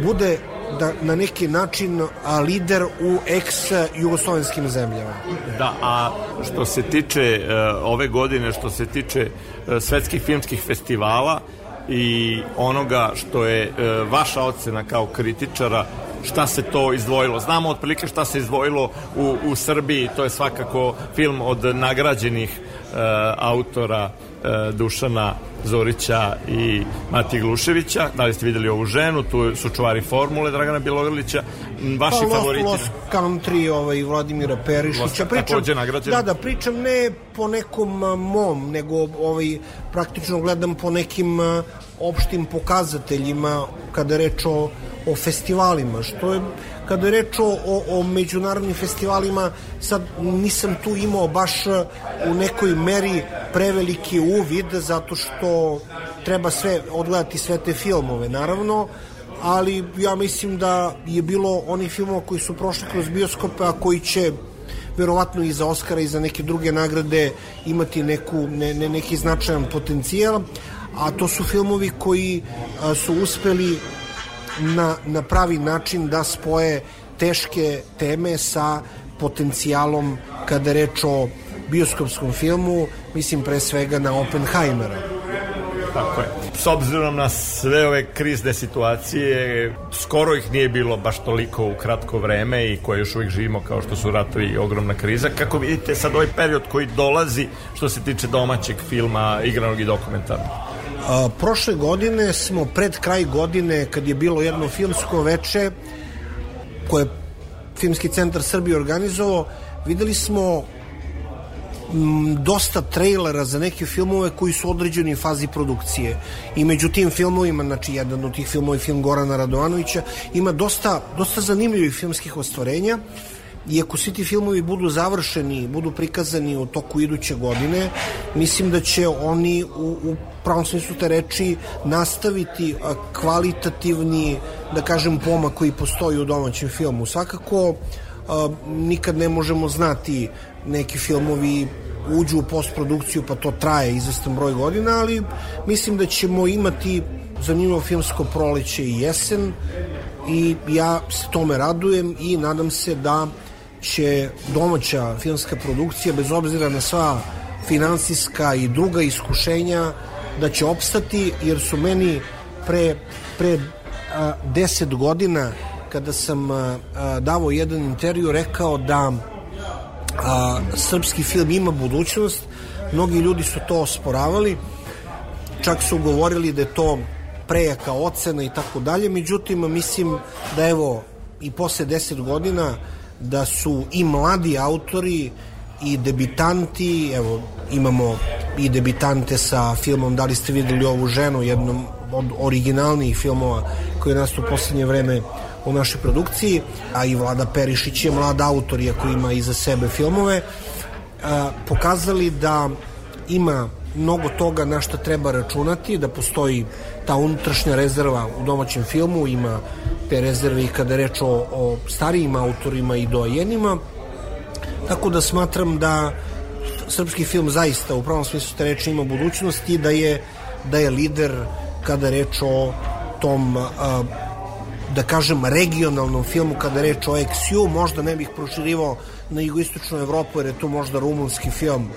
Speaker 9: bude da na neki način a, lider u ex-jugoslovenskim zemljama.
Speaker 8: Da, a što se tiče uh, ove godine, što se tiče uh, svetskih filmskih festivala i onoga što je uh, vaša ocena kao kritičara, šta se to izdvojilo. Znamo otprilike šta se izdvojilo u, u Srbiji, to je svakako film od nagrađenih autora uh, Dušana Zorića i Mati Gluševića. Da li ste videli ovu ženu? Tu su čuvari formule Dragana Bilogrlića. Vaši
Speaker 9: pa,
Speaker 8: favoriti?
Speaker 9: Lost Country ovaj, Vladimira Perišića.
Speaker 8: Pričam,
Speaker 9: da, da, pričam ne po nekom mom, nego ovaj, praktično gledam po nekim opštim pokazateljima kada reč o, o festivalima, što je kada je reč o, o, o međunarodnim festivalima, sad nisam tu imao baš u nekoj meri preveliki uvid, zato što treba sve odgledati sve te filmove, naravno, ali ja mislim da je bilo onih filmova koji su prošli kroz bioskope, a koji će verovatno i za Oscara i za neke druge nagrade imati neku, ne, ne, neki značajan potencijal, a to su filmovi koji a, su uspeli na, na pravi način da spoje teške teme sa potencijalom kada reč o bioskopskom filmu, mislim pre svega na Oppenheimera.
Speaker 8: Tako je. S obzirom na sve ove krizne situacije, skoro ih nije bilo baš toliko u kratko vreme i koje još uvijek živimo kao što su ratovi i ogromna kriza. Kako vidite sad ovaj period koji dolazi što se tiče domaćeg filma, igranog i dokumentarnog?
Speaker 9: A, prošle godine smo pred kraj godine kad je bilo jedno filmsko veče koje je Filmski centar Srbije organizovao, videli smo m, dosta trailera za neke filmove koji su određeni u fazi produkcije. I među tim filmovima, znači jedan od tih filmova je film Gorana Radovanovića, ima dosta, dosta zanimljivih filmskih ostvarenja i ako svi ti filmovi budu završeni, budu prikazani u toku iduće godine, mislim da će oni u, u pravom smislu te reči nastaviti kvalitativni, da kažem, pomak koji postoji u domaćem filmu. Svakako, nikad ne možemo znati neki filmovi uđu u postprodukciju pa to traje izvestan broj godina, ali mislim da ćemo imati zanimljivo filmsko proleće i jesen i ja se tome radujem i nadam se da će domaća filmska produkcija bez obzira na sva finansijska i druga iskušenja da će opstati jer su meni pre, pre a, deset godina kada sam a, a, davao jedan intervju rekao da a, srpski film ima budućnost. Mnogi ljudi su to osporavali čak su govorili da je to prejaka ocena i tako dalje. Međutim mislim da evo i posle deset godina da su i mladi autori i debitanti, evo imamo i debitante sa filmom Da li ste videli ovu ženu, jednom od originalnijih filmova koji je nastao u poslednje vreme u našoj produkciji, a i Vlada Perišić je mlad autor, iako ima iza sebe filmove, pokazali da ima mnogo toga na što treba računati, da postoji ta unutrašnja rezerva u domaćem filmu, ima te rezerve i kada reč o, o starijim autorima i dojenima, tako da smatram da srpski film zaista u pravom smislu te reči ima budućnost i da je, da je lider kada reč o tom a, da kažem regionalnom filmu kada reč o XU možda ne bih proširivao na jugoistočnu Evropu jer je to možda rumunski film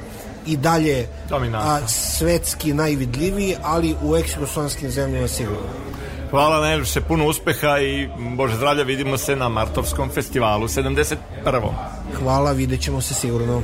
Speaker 9: i dalje a, svetski najvidljiviji ali u eks-jugoslovenskim zemljama sigurno
Speaker 8: Hvala najljepše, puno uspeha i Bože zdravlja, vidimo se na Martovskom festivalu 71.
Speaker 9: Hvala, vidjet ćemo se sigurno.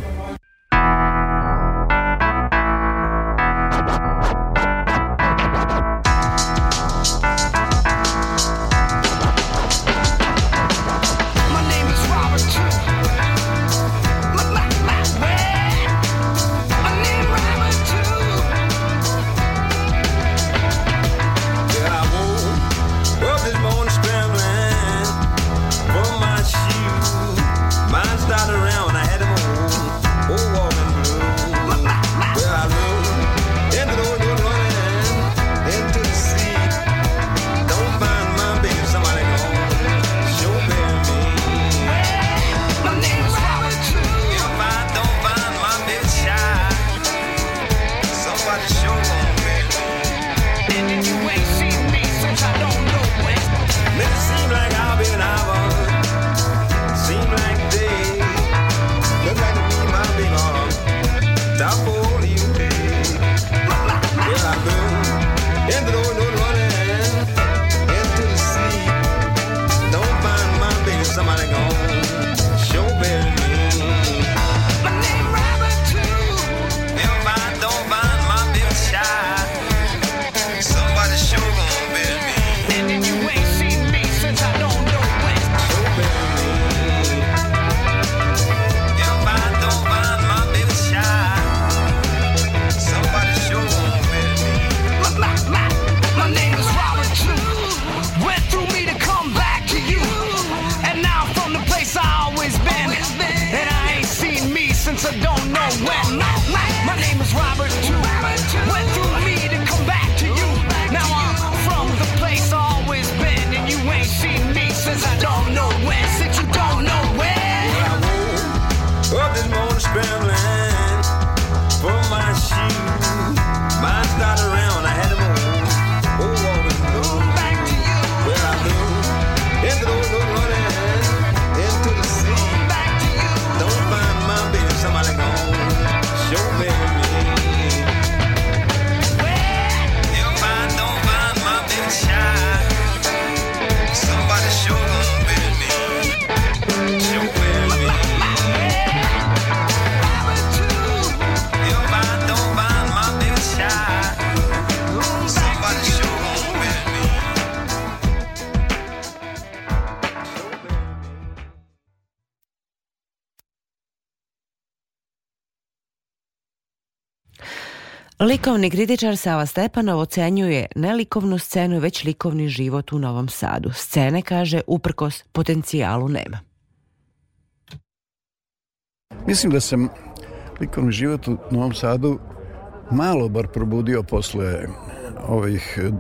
Speaker 2: Likovni kritičar Sava Stepanov ocenjuje ne likovnu scenu, već likovni život u Novom Sadu. Scene, kaže, uprkos potencijalu nema.
Speaker 10: Mislim da sam likovni život u Novom Sadu malo bar probudio posle ovih eh,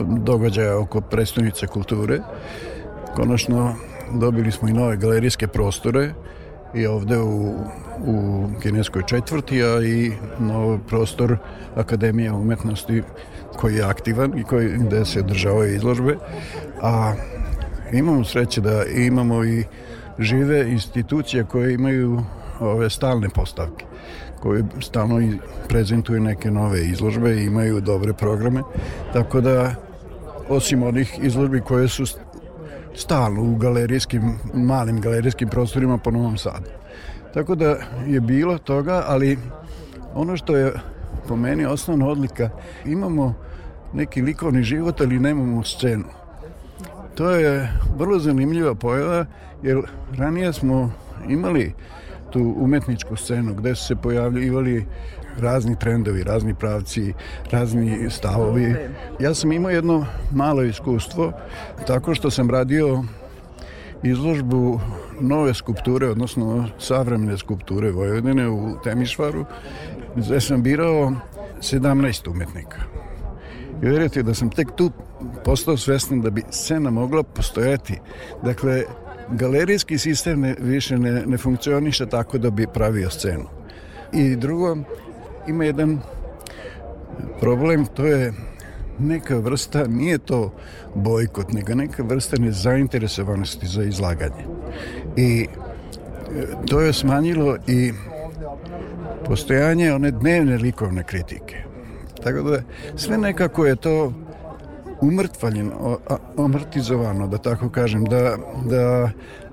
Speaker 10: događaja oko predstavnice kulture. Konačno dobili smo i nove galerijske prostore i ovde u, u kineskoj četvrti, a i nov prostor Akademije umetnosti koji je aktivan i koji, gde se održavaju izložbe. A imamo sreće da imamo i žive institucije koje imaju ove stalne postavke koje stalno prezentuju neke nove izložbe i imaju dobre programe, tako da osim onih izložbi koje su stalno u galerijskim, malim galerijskim prostorima po Novom Sadu. Tako da je bilo toga, ali ono što je po meni osnovna odlika, imamo neki likovni život, ali nemamo scenu. To je vrlo zanimljiva pojava, jer ranije smo imali tu umetničku scenu gde su se pojavljivali razni trendovi, razni pravci, razni stavovi. Ja sam imao jedno malo iskustvo tako što sam radio izložbu nove skulpture, odnosno savremene skulpture Vojvodine u Temišvaru, gde sam birao 17 umetnika. I verujete da sam tek tu postao svestan da bi scena mogla postojati. Dakle, galerijski sistem ne, više ne, ne funkcioniše tako da bi pravio scenu. I drugo, ima jedan problem, to je neka vrsta, nije to bojkot, nego neka vrsta nezainteresovanosti za izlaganje. I e, to je smanjilo i postojanje one dnevne likovne kritike. Tako da sve nekako je to umrtvaljeno, amortizovano, da tako kažem, da, da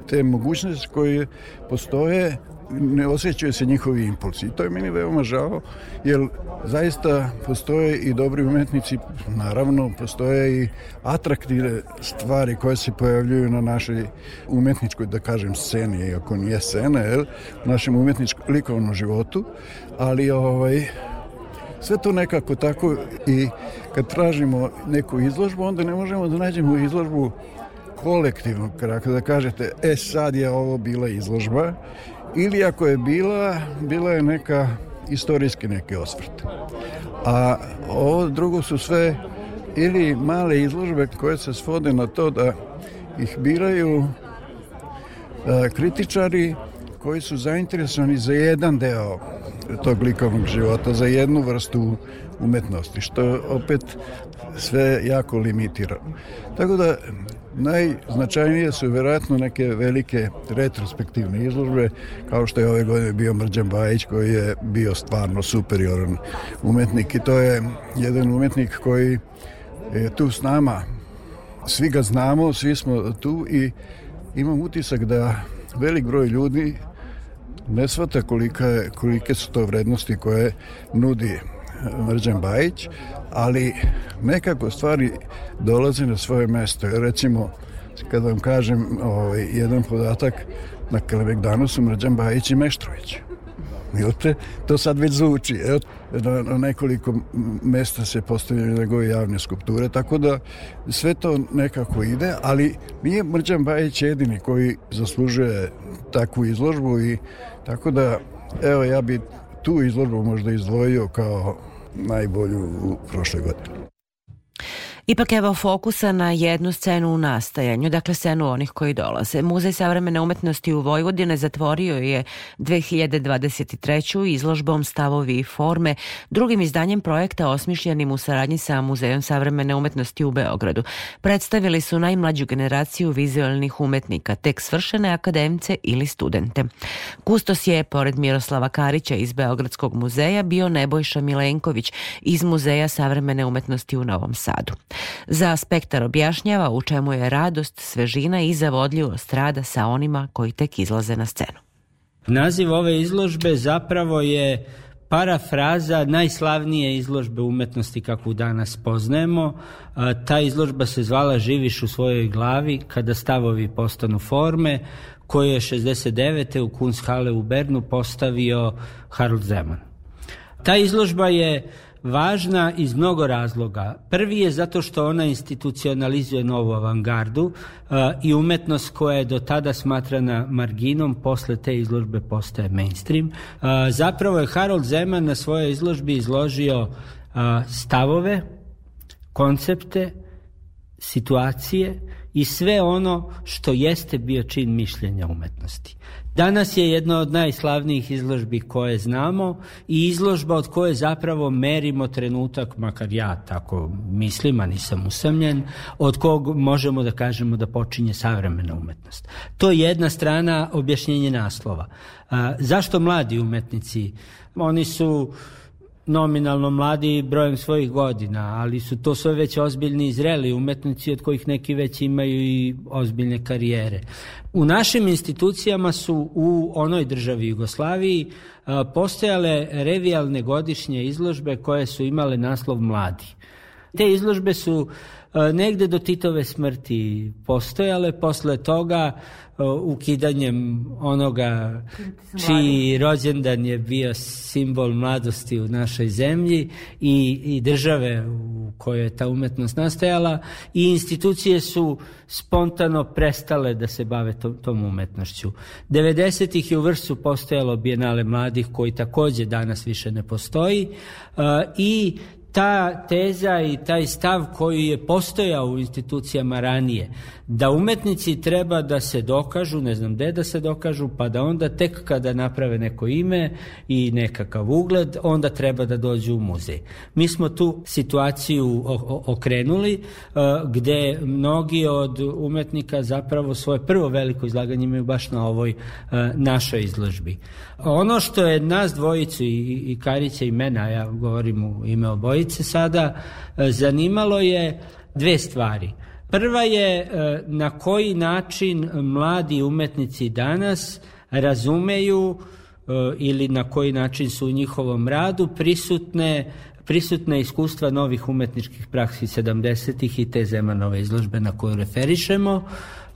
Speaker 10: te mogućnosti koje postoje ne osjećaju se njihovi impulsi. I to je meni veoma žao, jer zaista postoje i dobri umetnici, naravno postoje i atraktivne stvari koje se pojavljuju na našoj umetničkoj, da kažem, sceni, iako nije scena, jel, našem umetničkom likovnom životu, ali ovaj, sve to nekako tako i kad tražimo neku izložbu, onda ne možemo da nađemo izložbu kolektivnog karaktera, da kažete, e sad je ovo bila izložba, ili ako je bila, bila je neka istorijski neki osvrt. A ovo drugo su sve ili male izložbe koje se svode na to da ih biraju a, kritičari koji su zainteresovani za jedan deo tog likovnog života, za jednu vrstu umetnosti, što opet sve jako limitirano. Tako da najznačajnije su vjerojatno neke velike retrospektivne izložbe, kao što je ove godine bio Mrđan Bajić, koji je bio stvarno superioran umetnik i to je jedan umetnik koji je tu s nama. Svi ga znamo, svi smo tu i imam utisak da velik broj ljudi ne kolika je, kolike su to vrednosti koje nudi Mrđan Bajić, ali nekako stvari dolaze na svoje mesto. Recimo, kad vam kažem ovaj, jedan podatak, na Kalemegdanu su Mrđan Bajić i Meštrović. Vidite, to sad već zvuči. Evo, na nekoliko mesta se postavljaju njegove javne skulpture, tako da sve to nekako ide, ali nije Mrđan Bajić jedini koji zaslužuje takvu izložbu i tako da, evo, ja bi tu izložbu možda izdvojio kao najbolju u prošle godine.
Speaker 2: Ipak evo fokusa na jednu scenu u nastajanju, dakle scenu onih koji dolaze. Muzej savremene umetnosti u Vojvodine zatvorio je 2023. izložbom Stavovi i forme, drugim izdanjem projekta osmišljenim u saradnji sa Muzejom savremene umetnosti u Beogradu. Predstavili su najmlađu generaciju vizualnih umetnika, tek svršene akademce ili studente. Kustos je, pored Miroslava Karića iz Beogradskog muzeja, bio Nebojša Milenković iz Muzeja savremene umetnosti u Novom Sadu. Za spektar objašnjava u čemu je radost, svežina i zavodljivost rada sa onima koji tek izlaze na scenu.
Speaker 11: Naziv ove izložbe zapravo je parafraza najslavnije izložbe umetnosti kakvu danas poznajemo. Ta izložba se zvala Živiš u svojoj glavi kada stavovi postanu forme, koje je 69. u Kunsthalle u Bernu postavio Harold Zeman. Ta izložba je važna iz mnogo razloga. Prvi je zato što ona institucionalizuje novu avangardu uh, i umetnost koja je do tada smatrana marginom, posle te izložbe postaje mainstream. Uh, zapravo je Harold Zeman na svojoj izložbi izložio uh, stavove, koncepte, situacije i sve ono što jeste bio čin mišljenja umetnosti. Danas je jedna od najslavnijih izložbi koje znamo i izložba od koje zapravo merimo trenutak, makar ja tako mislim, a nisam usamljen, od kog možemo da kažemo da počinje savremena umetnost. To je jedna strana objašnjenje naslova. A, zašto mladi umetnici? Oni su nominalno mladi brojem svojih godina, ali su to sve već ozbiljni i zreli umetnici od kojih neki već imaju i ozbiljne karijere. U našim institucijama su u onoj državi Jugoslaviji postojale revijalne godišnje izložbe koje su imale naslov Mladi. Te izložbe su negde do Titove smrti postojale, posle toga ukidanjem onoga čiji rođendan je bio simbol mladosti u našoj zemlji i, i države u kojoj je ta umetnost nastajala i institucije su spontano prestale da se bave tom, tom umetnošću. 90-ih je u Vrsu postojalo Bijenale mladih koji takođe danas više ne postoji uh, i ta teza i taj stav koji je postojao u institucijama ranije, da umetnici treba da se dokažu, ne znam gde da se dokažu, pa da onda tek kada naprave neko ime i nekakav ugled, onda treba da dođu u muzej. Mi smo tu situaciju okrenuli, uh, gde mnogi od umetnika zapravo svoje prvo veliko izlaganje imaju baš na ovoj uh, našoj izložbi. Ono što je nas dvojicu i, Karića i mena, ja govorim u ime obojice sada, uh, zanimalo je dve stvari – Prva je e, na koji način mladi umetnici danas razumeju e, ili na koji način su u njihovom radu prisutne prisutne iskustva novih umetničkih praksi 70-ih i te Zemanove izložbe na koju referišemo.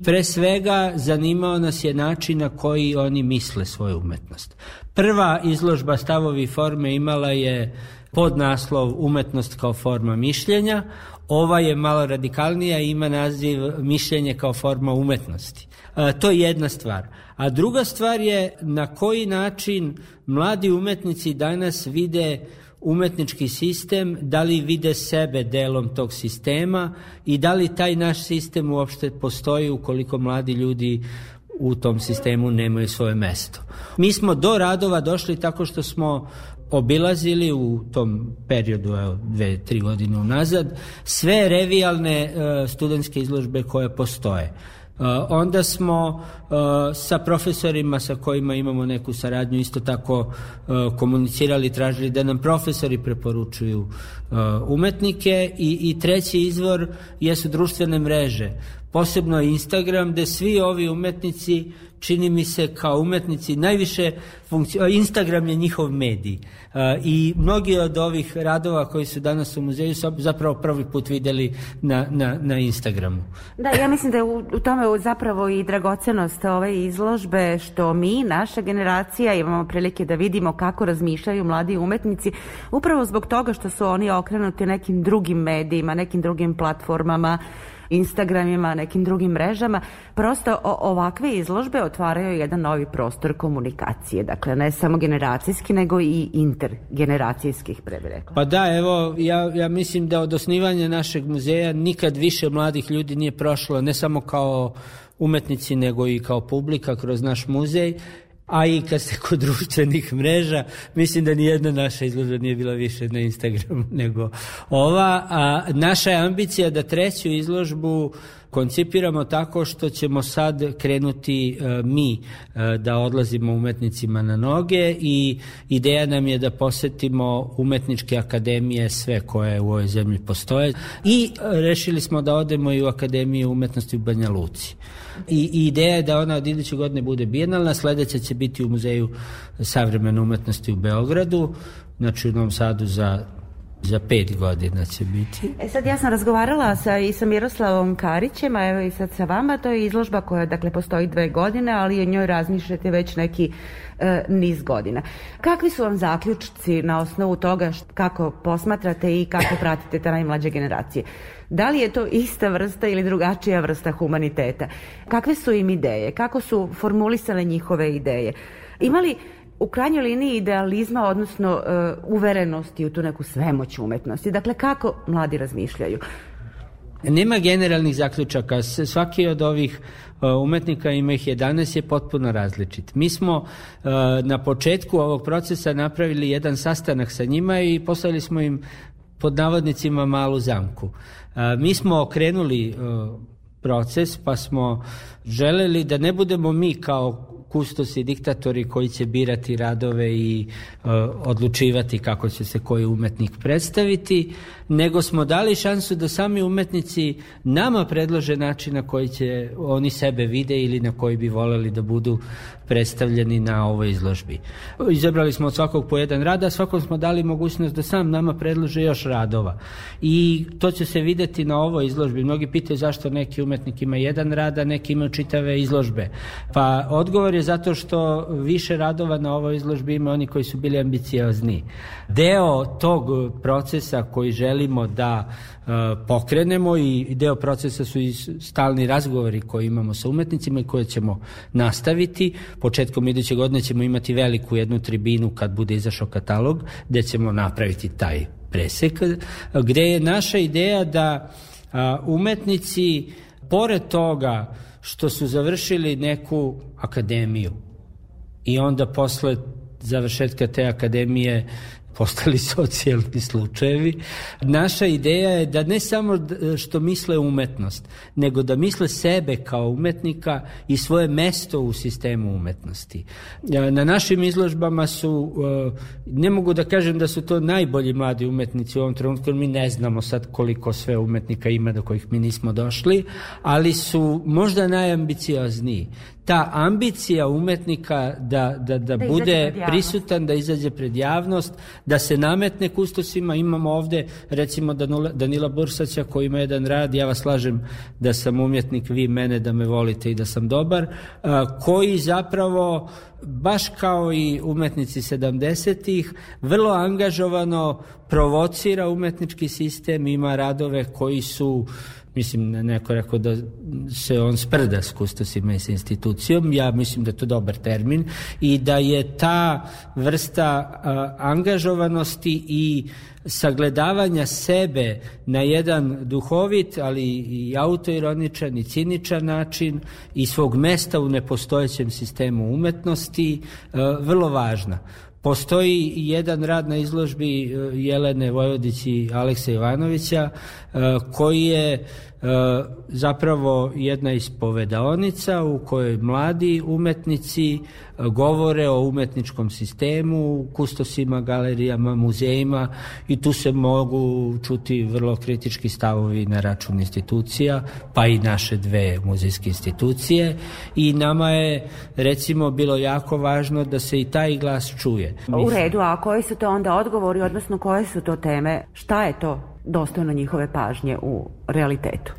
Speaker 11: Pre svega zanimao nas je način na koji oni misle svoju umetnost. Prva izložba stavovi forme imala je podnaslov Umetnost kao forma mišljenja. Ova je malo radikalnija i ima naziv mišljenje kao forma umetnosti. E, to je jedna stvar. A druga stvar je na koji način mladi umetnici danas vide umetnički sistem, da li vide sebe delom tog sistema i da li taj naš sistem uopšte postoji ukoliko mladi ljudi u tom sistemu nemaju svoje mesto. Mi smo do radova došli tako što smo obilazili u tom periodu, evo, dve, tri godine unazad, sve revijalne uh, studentske izložbe koje postoje. Uh, onda smo uh, sa profesorima sa kojima imamo neku saradnju isto tako uh, komunicirali, tražili da nam profesori preporučuju umetnike i, i treći izvor jesu društvene mreže posebno Instagram, gde svi ovi umetnici čini mi se kao umetnici najviše funkcio... Instagram je njihov medij i mnogi od ovih radova koji su danas u muzeju su zapravo prvi put videli na, na, na Instagramu.
Speaker 2: Da, ja mislim da je u, u tome zapravo i dragocenost ove izložbe što mi, naša generacija, imamo prilike da vidimo kako razmišljaju mladi umetnici upravo zbog toga što su oni okrenuti nekim drugim medijima, nekim drugim platformama, Instagramima, nekim drugim mrežama. Prosto ovakve izložbe otvaraju jedan novi prostor komunikacije. Dakle, ne samo generacijski, nego i intergeneracijskih, pre rekla.
Speaker 11: Pa da, evo, ja, ja mislim da od osnivanja našeg muzeja nikad više mladih ljudi nije prošlo, ne samo kao umetnici, nego i kao publika kroz naš muzej a i kad ste kod društvenih mreža, mislim da nijedna naša izložba nije bila više na Instagramu <laughs> nego ova. A naša je ambicija da treću izložbu koncipiramo tako što ćemo sad krenuti e, mi e, da odlazimo umetnicima na noge i ideja nam je da posetimo umetničke akademije sve koje u ovoj zemlji postoje i rešili smo da odemo i u Akademiju umetnosti u Banja Luci. I, I ideja je da ona od iduće godine bude bijenalna, sledeća će biti u Muzeju savremene umetnosti u Beogradu, znači u Novom Sadu za za pet godina će biti.
Speaker 2: E sad ja sam razgovarala sa, i sa Miroslavom Karićem, a evo i sad sa vama, to je izložba koja dakle postoji dve godine, ali o njoj razmišljate već neki e, niz godina. Kakvi su vam zaključci na osnovu toga št, kako posmatrate i kako pratite te najmlađe generacije? Da li je to ista vrsta ili drugačija vrsta humaniteta? Kakve su im ideje? Kako su formulisane njihove ideje? Imali u krajnjoj liniji idealizma, odnosno uh, uverenosti u tu neku svemoć umetnosti. Dakle, kako mladi razmišljaju?
Speaker 11: Nema generalnih zaključaka. Svaki od ovih uh, umetnika, ima ih 11, je potpuno različit. Mi smo uh, na početku ovog procesa napravili jedan sastanak sa njima i postavili smo im pod navodnicima malu zamku. Uh, mi smo okrenuli proces pa smo želeli da ne budemo mi kao kustosi, diktatori koji će birati radove i odlučivati kako će se koji umetnik predstaviti, nego smo dali šansu da sami umetnici nama predlože način na koji će oni sebe vide ili na koji bi voleli da budu predstavljeni na ovoj izložbi. Izabrali smo od svakog po jedan rad, a svakom smo dali mogućnost da sam nama predlože još radova. I to će se videti na ovoj izložbi. Mnogi pitaju zašto neki umetnik ima jedan rad, a neki ima čitave izložbe. Pa odgovor je zato što više radova na ovoj izložbi ima oni koji su bili ambiciozni. Deo tog procesa koji želimo da uh, pokrenemo i deo procesa su i stalni razgovori koji imamo sa umetnicima i koje ćemo nastaviti. Početkom iduće godine ćemo imati veliku jednu tribinu kad bude izašao katalog gde ćemo napraviti taj presek, gde je naša ideja da umetnici pored toga što su završili neku akademiju i onda posle završetka te akademije postali socijalni slučajevi. Naša ideja je da ne samo što misle umetnost, nego da misle sebe kao umetnika i svoje mesto u sistemu umetnosti. Na našim izložbama su, e, ne mogu da kažem da su to najbolji mladi umetnici u ovom trenutku, mi ne znamo sad koliko sve umetnika ima do kojih mi nismo došli, ali su možda najambiciozniji ta ambicija umetnika da, da, da, da bude prisutan, da izađe pred javnost, da se nametne kustosima. Imamo ovde recimo Danula, Danila Bursaća koji ima jedan rad, ja vas slažem da sam umjetnik, vi mene da me volite i da sam dobar, koji zapravo baš kao i umetnici 70-ih, vrlo angažovano provocira umetnički sistem, ima radove koji su mislim, neko rekao da se on sprda s kustosima i sa institucijom, ja mislim da je to dobar termin i da je ta vrsta a, angažovanosti i sagledavanja sebe na jedan duhovit, ali i autoironičan i ciničan način i svog mesta u nepostojećem sistemu umetnosti vrlo važna. Postoji jedan rad na izložbi Jelene Vojvodić i Aleksa Ivanovića koji je E, zapravo jedna ispovedaonica u kojoj mladi umetnici e, govore o umetničkom sistemu, kustosima, galerijama, muzejima i tu se mogu čuti vrlo kritički stavovi na račun institucija, pa i naše dve muzejske institucije i nama je recimo bilo jako važno da se i taj glas čuje.
Speaker 2: U redu, a koji su to onda odgovori, odnosno koje su to teme? Šta je to dostojno njihove pažnje u realitetu?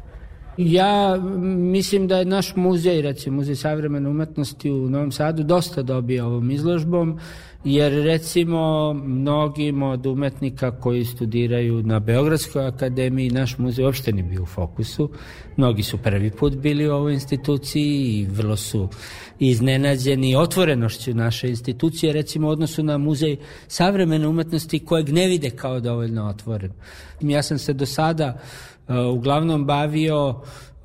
Speaker 11: Ja mislim da je naš muzej, recimo Muzej savremene umetnosti u Novom Sadu, dosta dobio ovom izložbom, jer recimo mnogim od umetnika koji studiraju na Beogradskoj akademiji, naš muzej uopšte nije bio u fokusu. Mnogi su prvi put bili u ovoj instituciji i vrlo su iznenađeni otvorenošću naše institucije, recimo u odnosu na muzej savremene umetnosti kojeg ne vide kao dovoljno otvoren. Ja sam se do sada uglavnom bavio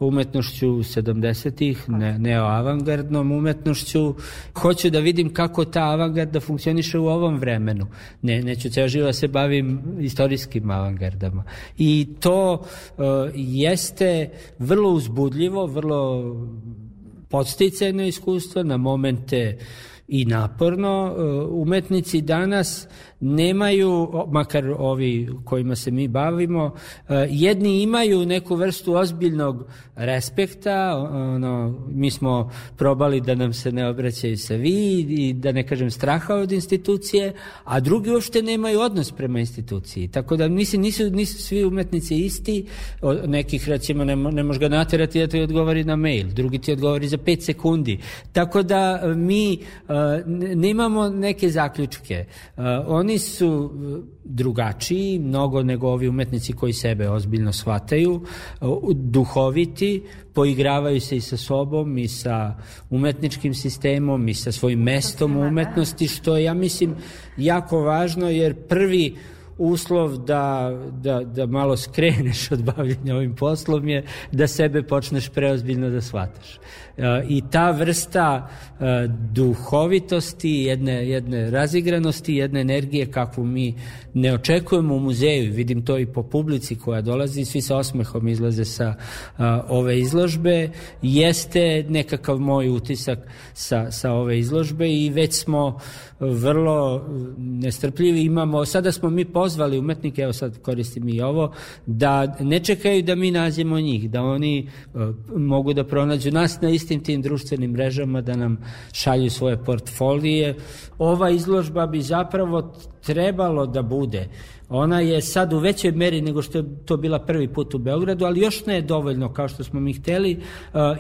Speaker 11: umetnošću 70-ih, ne, neoavangardnom umetnošću. Hoću da vidim kako ta avangarda funkcioniše u ovom vremenu. Ne, neću ceo živo se bavim istorijskim avangardama. I to uh, jeste vrlo uzbudljivo, vrlo podsticajno iskustvo, na momente i naporno. Uh, umetnici danas nemaju, makar ovi kojima se mi bavimo, e, jedni imaju neku vrstu ozbiljnog respekta, ono, mi smo probali da nam se ne obraćaju sa vi i da ne kažem straha od institucije, a drugi uopšte nemaju odnos prema instituciji. Tako da mislim, nisu, nisu svi umetnici isti, nekih recimo ne, ne može ga naterati da ti odgovori na mail, drugi ti odgovori za 5 sekundi. Tako da mi uh, nemamo neke zaključke. Uh, oni su drugačiji, mnogo nego ovi umetnici koji sebe ozbiljno shvataju, duhoviti, poigravaju se i sa sobom i sa umetničkim sistemom i sa svojim mestom u umetnosti, što je, ja mislim, jako važno, jer prvi uslov da, da, da malo skreneš od bavljenja ovim poslom je da sebe počneš preozbiljno da shvataš. E, I ta vrsta e, duhovitosti, jedne, jedne razigranosti, jedne energije kakvu mi ne očekujemo u muzeju, vidim to i po publici koja dolazi, svi sa osmehom izlaze sa e, ove izložbe, jeste nekakav moj utisak sa, sa ove izložbe i već smo vrlo nestrpljivi, imamo, sada smo mi pozvali umetnike, evo sad koristim i ovo, da ne čekaju da mi nađemo njih, da oni mogu da pronađu nas na istim tim društvenim mrežama da nam šalju svoje portfolije. Ova izložba bi zapravo trebalo da bude. Ona je sad u većoj meri nego što je to bila prvi put u Beogradu, ali još ne je dovoljno kao što smo mi hteli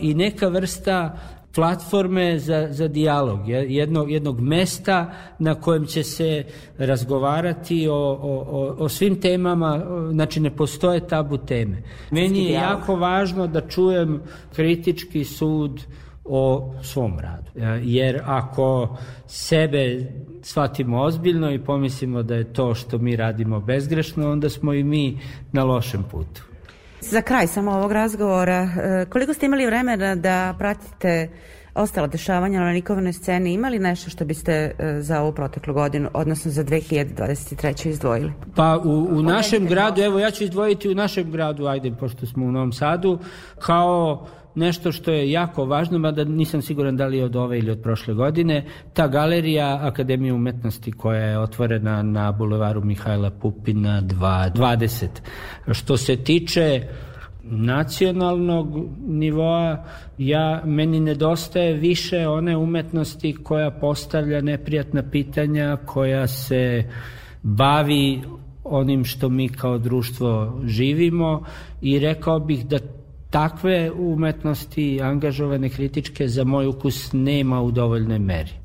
Speaker 11: i neka vrsta platforme za, za dijalog, jednog, jednog mesta na kojem će se razgovarati o, o, o svim temama, znači ne postoje tabu teme. Meni je jako važno da čujem kritički sud o svom radu. E, jer ako sebe shvatimo ozbiljno i pomislimo da je to što mi radimo bezgrešno, onda smo i mi na lošem putu.
Speaker 2: Za kraj samo ovog razgovora, e, koliko ste imali vremena da pratite ostala dešavanja na likovnoj sceni, imali nešto što biste e, za ovu proteklu godinu, odnosno za 2023. izdvojili?
Speaker 11: Pa u, u našem gradu, evo ja ću izdvojiti u našem gradu, ajde, pošto smo u Novom Sadu, kao nešto što je jako važno, mada nisam siguran da li je od ove ili od prošle godine, ta galerija Akademije umetnosti koja je otvorena na bulevaru Mihajla Pupina 20. Što se tiče nacionalnog nivoa ja meni nedostaje više one umetnosti koja postavlja neprijatna pitanja koja se bavi onim što mi kao društvo živimo i rekao bih da takve umetnosti angažovane kritičke za moj ukus nema u dovoljnoj meri.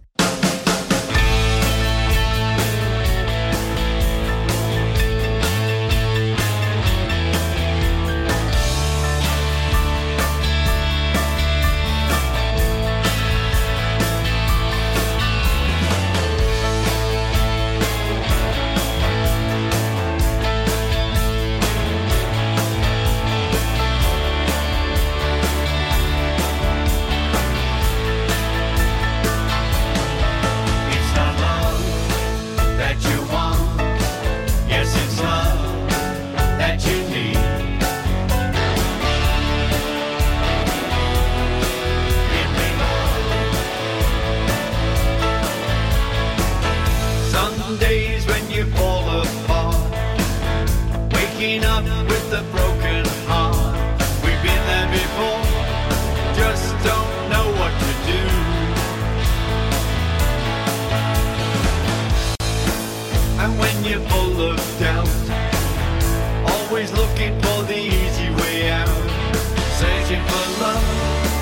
Speaker 12: searching for love,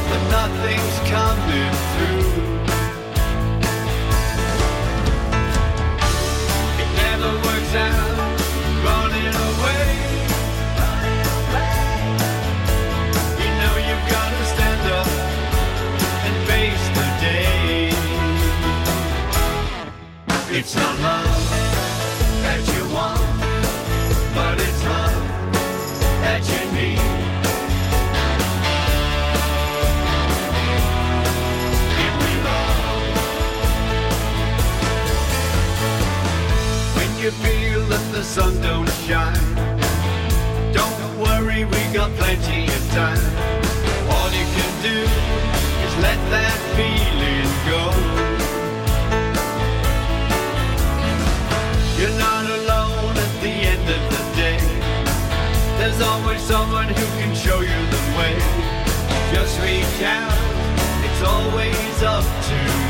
Speaker 12: but nothing's coming through. It never works out, running away. You know you've got to stand up and face the day. It's not love. sun don't shine. Don't worry, we got plenty of time. All you can do is let that feeling go. You're not alone at the end of the day. There's always someone who can show you the way. Just reach out, it's always up to you.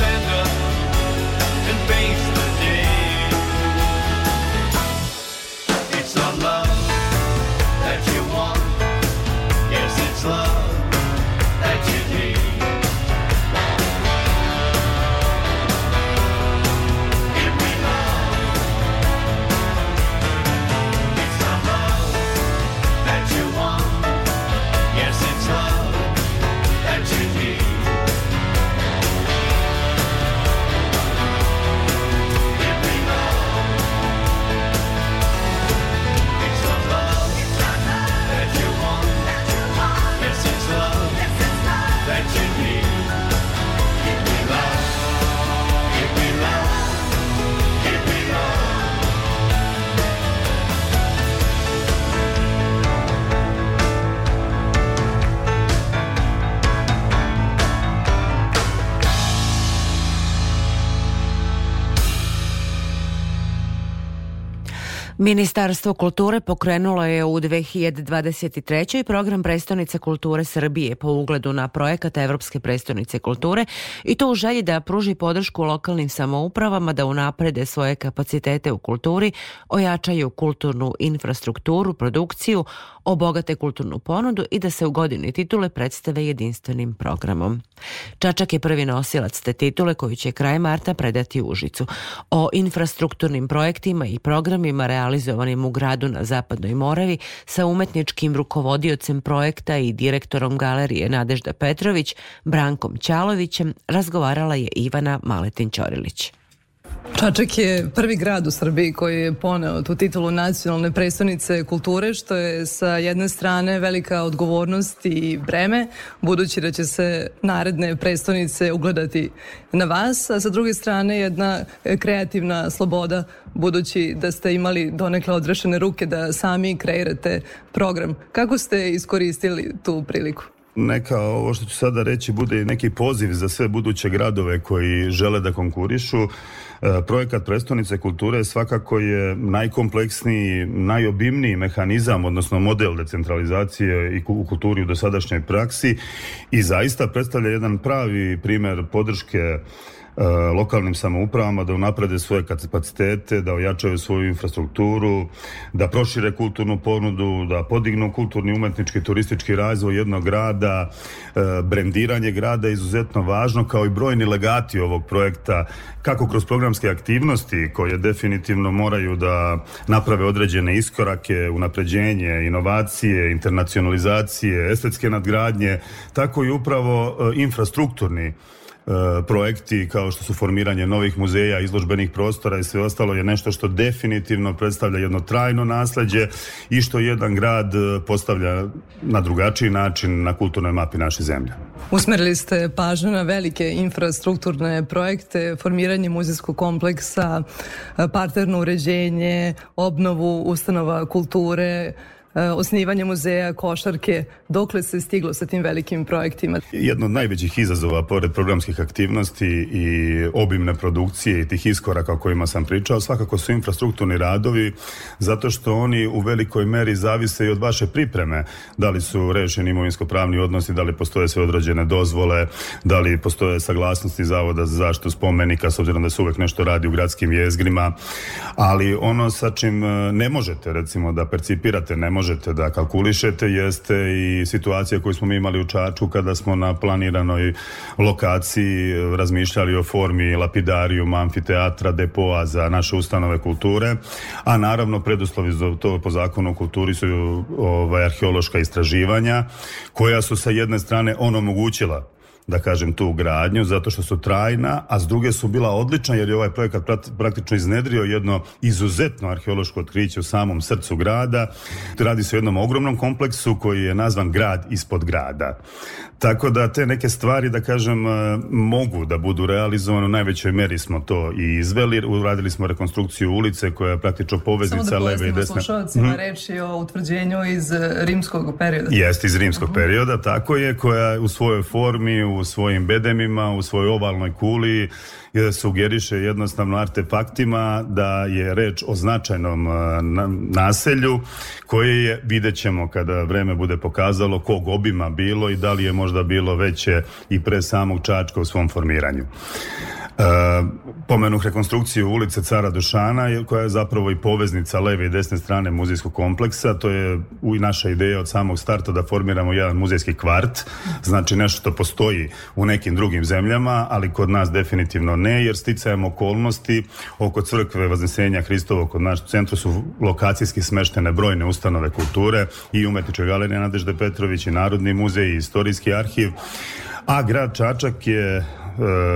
Speaker 12: Stand up
Speaker 2: Ministarstvo kulture pokrenulo je u 2023. program Prestonice kulture Srbije po ugledu na projekat Evropske prestonice kulture i to u želji da pruži podršku lokalnim samoupravama da unaprede svoje kapacitete u kulturi, ojačaju kulturnu infrastrukturu, produkciju, obogate kulturnu ponudu i da se u godini titule predstave jedinstvenim programom. Čačak je prvi nosilac te titule koju će kraj marta predati Užicu. O infrastrukturnim projektima i programima realizovanim u gradu na Zapadnoj Moravi sa umetničkim rukovodiocem projekta i direktorom galerije Nadežda Petrović, Brankom Ćalovićem, razgovarala je Ivana Maletin-Ćorilić.
Speaker 6: Čačak je prvi grad u Srbiji koji je poneo tu titulu nacionalne predstavnice kulture, što je sa jedne strane velika odgovornost i breme, budući da će se naredne predstavnice ugledati na vas, a sa druge strane jedna kreativna sloboda, budući da ste imali donekle odrešene ruke da sami kreirate program. Kako ste iskoristili tu priliku?
Speaker 13: neka ovo što ću sada reći bude neki poziv za sve buduće gradove koji žele da konkurišu. Projekat prestonice kulture svakako je najkompleksniji, najobimniji mehanizam, odnosno model decentralizacije i u kulturi u dosadašnjoj praksi i zaista predstavlja jedan pravi primer podrške lokalnim samoupravama da unaprede svoje kapacitete, da ojačaju svoju infrastrukturu, da prošire kulturnu ponudu, da podignu kulturni, umetnički, turistički razvoj jednog grada, e, brendiranje grada je izuzetno važno kao i brojni legati ovog projekta kako kroz programske aktivnosti koje definitivno moraju da naprave određene iskorake, unapređenje, inovacije, internacionalizacije, estetske nadgradnje, tako i upravo e, infrastrukturni e, projekti kao što su formiranje novih muzeja, izložbenih prostora i sve ostalo je nešto što definitivno predstavlja jedno trajno nasleđe i što jedan grad e, postavlja na drugačiji način na kulturnoj mapi naše zemlje.
Speaker 6: Usmerili ste pažnju na velike infrastrukturne projekte, formiranje muzejskog kompleksa, parterno uređenje, obnovu ustanova kulture, e, osnivanje muzeja, košarke. Dokle se stiglo sa tim velikim projektima?
Speaker 13: Jedno od najvećih izazova, pored programskih aktivnosti i obimne produkcije i tih iskoraka o kojima sam pričao, svakako su infrastrukturni radovi, zato što oni u velikoj meri zavise i od vaše pripreme. Da li su rešeni imovinsko-pravni odnosi, da li postoje sve određene dozvole, da li postoje saglasnosti Zavoda za zaštitu spomenika, s obzirom da se uvek nešto radi u gradskim jezgrima, ali ono sa čim e, ne možete, recimo, da percipirate, ne možete da kalkulišete, jeste i situacija koju smo mi imali u Čačku kada smo na planiranoj lokaciji razmišljali o formi lapidarijuma, amfiteatra, depoa za naše ustanove kulture, a naravno preduslovi za to po zakonu o kulturi su ovaj, arheološka istraživanja koja su sa jedne strane onomogućila da kažem, tu gradnju, zato što su trajna, a s druge su bila odlična, jer je ovaj projekat praktično iznedrio jedno izuzetno arheološko otkriće u samom srcu grada. Radi se o jednom ogromnom kompleksu koji je nazvan grad ispod grada. Tako da te neke stvari, da kažem, e, mogu da budu realizovane, u najvećoj meri smo to i izveli, uradili smo rekonstrukciju ulice koja je praktično
Speaker 6: Samo
Speaker 13: poveznica
Speaker 6: da
Speaker 13: leve i desne.
Speaker 6: slušalcima,
Speaker 13: Mhm.
Speaker 6: reč je o utvrđenju iz e, rimskog perioda.
Speaker 13: Jest iz rimskog perioda, tako je, koja u svojoj formi, u svojim bedemima, u svojoj ovalnoj kuli sugeriše jednostavno artefaktima da je reč o značajnom e, na- naselju koje je, vidjet ćemo kada vreme bude pokazalo kog obima bilo i da li je možda bilo veće i pre samog Čačka u svom formiranju. Pomenuh rekonstrukciju ulice Cara Dušana koja je zapravo i poveznica leve i desne strane muzejskog kompleksa. To je u naša ideja od samog starta da formiramo jedan muzejski kvart. Znači nešto što postoji u nekim drugim zemljama, ali kod nas definitivno ne, jer sticajem okolnosti oko crkve Vaznesenja Hristovog kod nas u centru su lokacijski smeštene brojne ustanove kulture i umetnička galerija Nadežde Petrović i Narodni muzej i istorijski arhiv. A grad Čačak je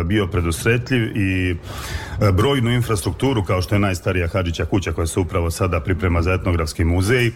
Speaker 13: bio predusretljiv i brojnu infrastrukturu kao što je najstarija Hadžića kuća koja se upravo sada priprema za etnografski muzej. E,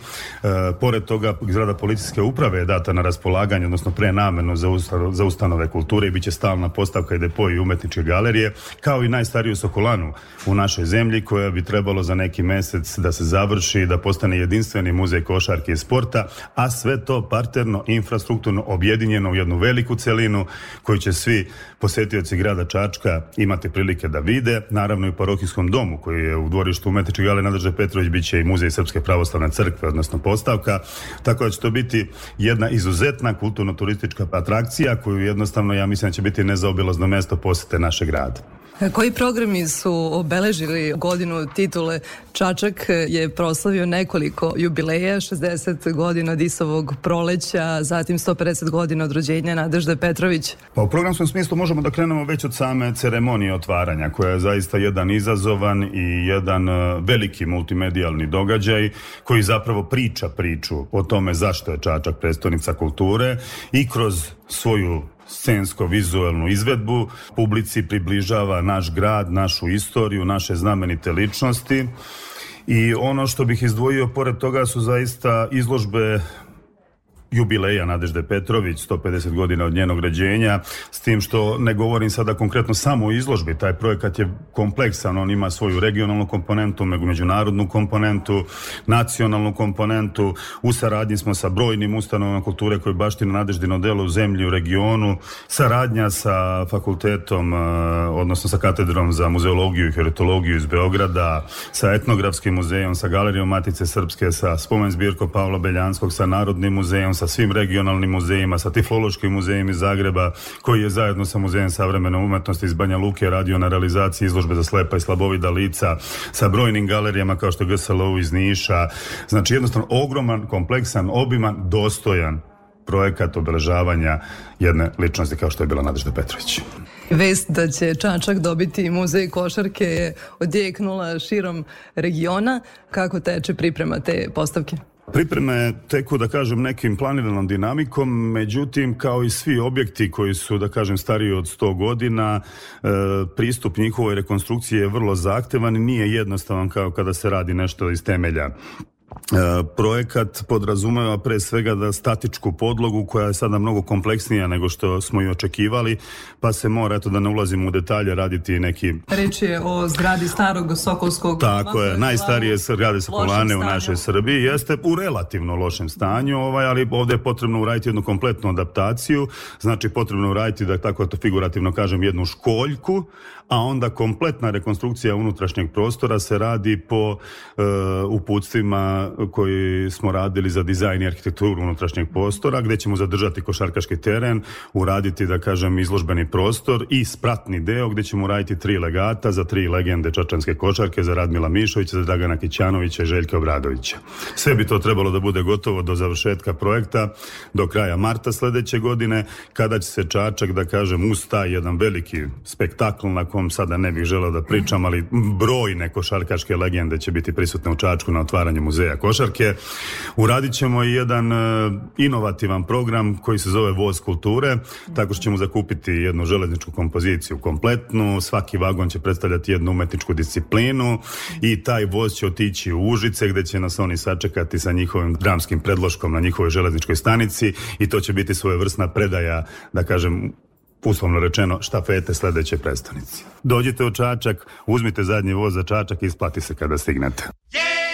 Speaker 13: pored toga zgrada policijske uprave je data na raspolaganje, odnosno prenamenu za, za ustanove kulture i bit će stalna postavka i depo i umetničke galerije, kao i najstariju Sokolanu u našoj zemlji koja bi trebalo za neki mesec da se završi, da postane jedinstveni muzej košarke i sporta, a sve to parterno, infrastrukturno objedinjeno u jednu veliku celinu koju će svi posetioci grada Čačka imati prilike da vide. Naravno i parohijskom domu koji je u dvorištu umetničke gale Nadežde Petrović bit će i muzej Srpske pravoslavne crkve, odnosno postavka. Tako da će to biti jedna izuzetna kulturno-turistička atrakcija koju jednostavno ja mislim da će biti nezaobilazno mesto posete našeg grada.
Speaker 6: Koji programi su obeležili godinu titule? Čačak je proslavio nekoliko jubileja, 60 godina Disovog proleća, zatim 150 godina od rođenja Nadežde Petrović.
Speaker 13: Pa u programskom smislu možemo da krenemo već od same ceremonije otvaranja, koja je zaista jedan izazovan i jedan e, veliki multimedijalni događaj koji zapravo priča priču o tome zašto je Čačak predstavnica kulture i kroz svoju scensko-vizualnu izvedbu. Publici približava naš grad, našu istoriju, naše znamenite ličnosti. I ono što bih izdvojio pored toga su zaista izložbe jubileja Nadežde Petrović, 150 godina od njenog ređenja, s tim što ne govorim sada konkretno samo o izložbi, taj projekat je kompleksan, on ima svoju regionalnu komponentu, među- međunarodnu komponentu, nacionalnu komponentu, u saradnji smo sa brojnim ustanovama kulture koji baštine Nadeždino delo u zemlji, u regionu, saradnja sa fakultetom, e, odnosno sa katedrom za muzeologiju i heritologiju iz Beograda, sa etnografskim muzejom, sa galerijom Matice Srpske, sa spomen zbirkom Pavla Beljanskog, sa Narodnim muzejom, sa svim regionalnim muzejima, sa Tifološkim muzejem iz Zagreba, koji je zajedno sa Muzejem savremene umetnosti iz Banja Luke radio na realizaciji izložbe za slepa i slabovida lica, sa brojnim galerijama kao što je GSLO iz Niša. Znači jednostavno ogroman, kompleksan, obiman, dostojan projekat obeležavanja jedne ličnosti kao što je bila Nadežda Petrović.
Speaker 6: Vest da će Čačak dobiti muzej košarke je odjeknula širom regiona. Kako teče priprema te postavke?
Speaker 13: Pripreme teku, da kažem, nekim planiranom dinamikom, međutim, kao i svi objekti koji su, da kažem, stariji od 100 godina, e, pristup njihovoj rekonstrukciji je vrlo zahtevan i nije jednostavan kao kada se radi nešto iz temelja. E, projekat podrazumeva pre svega da statičku podlogu koja je sada mnogo kompleksnija nego što smo i očekivali, pa se mora, eto da ne ulazimo u detalje, raditi neki
Speaker 6: Reč je o zgradi starog Sokolskog
Speaker 13: tako je, najstarije zgrade Sokolane u našoj Srbiji. Jeste u relativno lošem stanju, ovaj, ali ovdje je potrebno uraditi jednu kompletnu adaptaciju, znači potrebno uraditi, da tako to figurativno kažem, jednu školjku, a onda kompletna rekonstrukcija unutrašnjeg prostora se radi po e, uputstvima koji smo radili za dizajn i arhitekturu unutrašnjeg prostora, gdje ćemo zadržati košarkaški teren, uraditi, da kažem, izložbeni prostor i spratni deo gdje ćemo uraditi tri legata za tri legende čačanske košarke, za Radmila Mišovića, za Dragana Kićanovića i Željka Obradovića. Sve bi to trebalo da bude gotovo do završetka projekta, do kraja marta sledeće godine, kada će se Čačak, da kažem, uz taj jedan veliki spektakl na kom sada ne bih želeo da pričam, ali brojne košarkaške legende će biti prisutne u Čačku na otvaranju muzeja košarke. Uradit ćemo i jedan e, inovativan program koji se zove Voz kulture, tako što ćemo zakupiti jednu železničku kompoziciju kompletnu, svaki vagon će predstavljati jednu umetničku disciplinu i taj voz će otići u Užice gde će nas oni sačekati sa njihovim dramskim predloškom na njihovoj železničkoj stanici i to će biti svojevrsna predaja, da kažem, uslovno rečeno, štafete sledeće predstavnici. Dođite u Čačak, uzmite zadnji voz za Čačak i isplati se kada stignete.
Speaker 3: I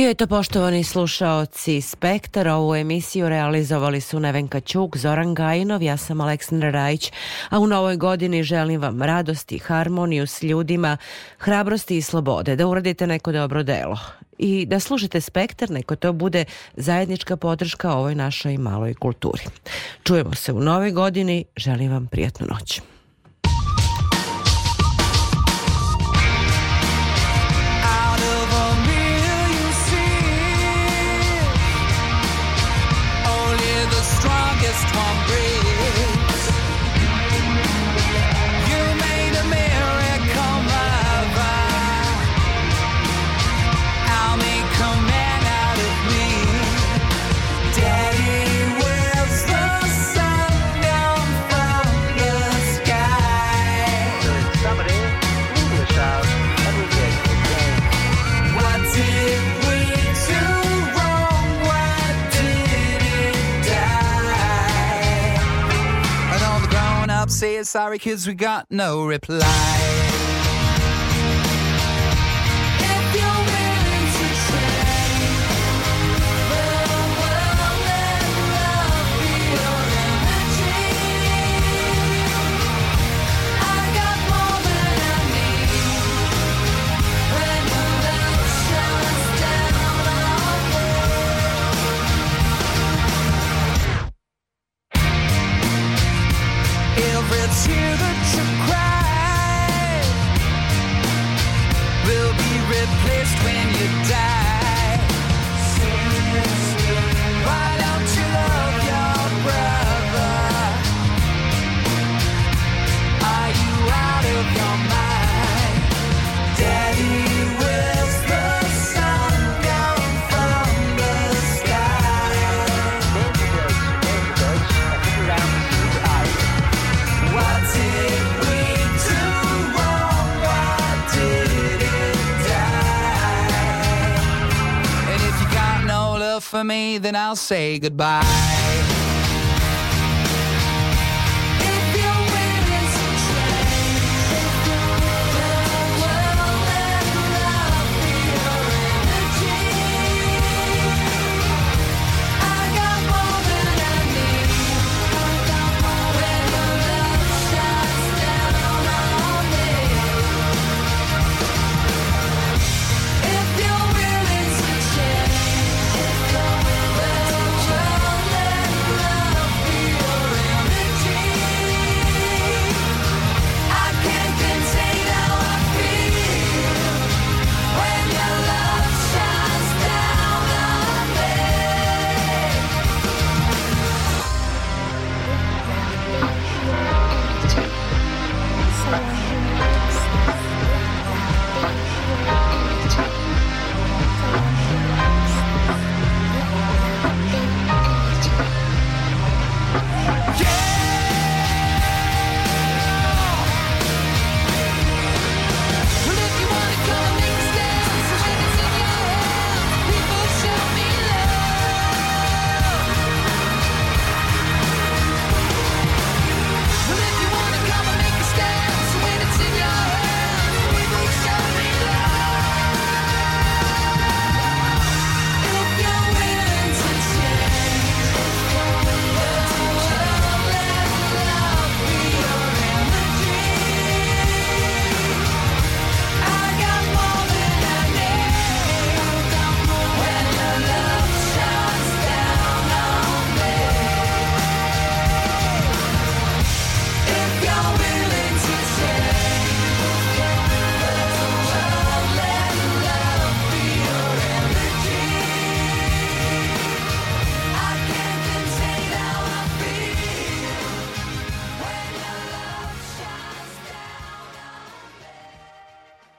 Speaker 2: Bio je to poštovani slušaoci Spektar, ovu emisiju realizovali su Nevenka Ćuk, Zoran Gajinov, ja sam Aleksandra Rajić, a u novoj godini želim vam radosti, harmoniju s ljudima, hrabrosti i slobode, da uradite neko dobro delo i da slušate Spektar, neko to bude zajednička podrška ovoj našoj maloj kulturi. Čujemo se u novoj godini, želim vam prijatnu noć.
Speaker 3: saying sorry, cause we got no reply.
Speaker 14: For me, then I'll say goodbye.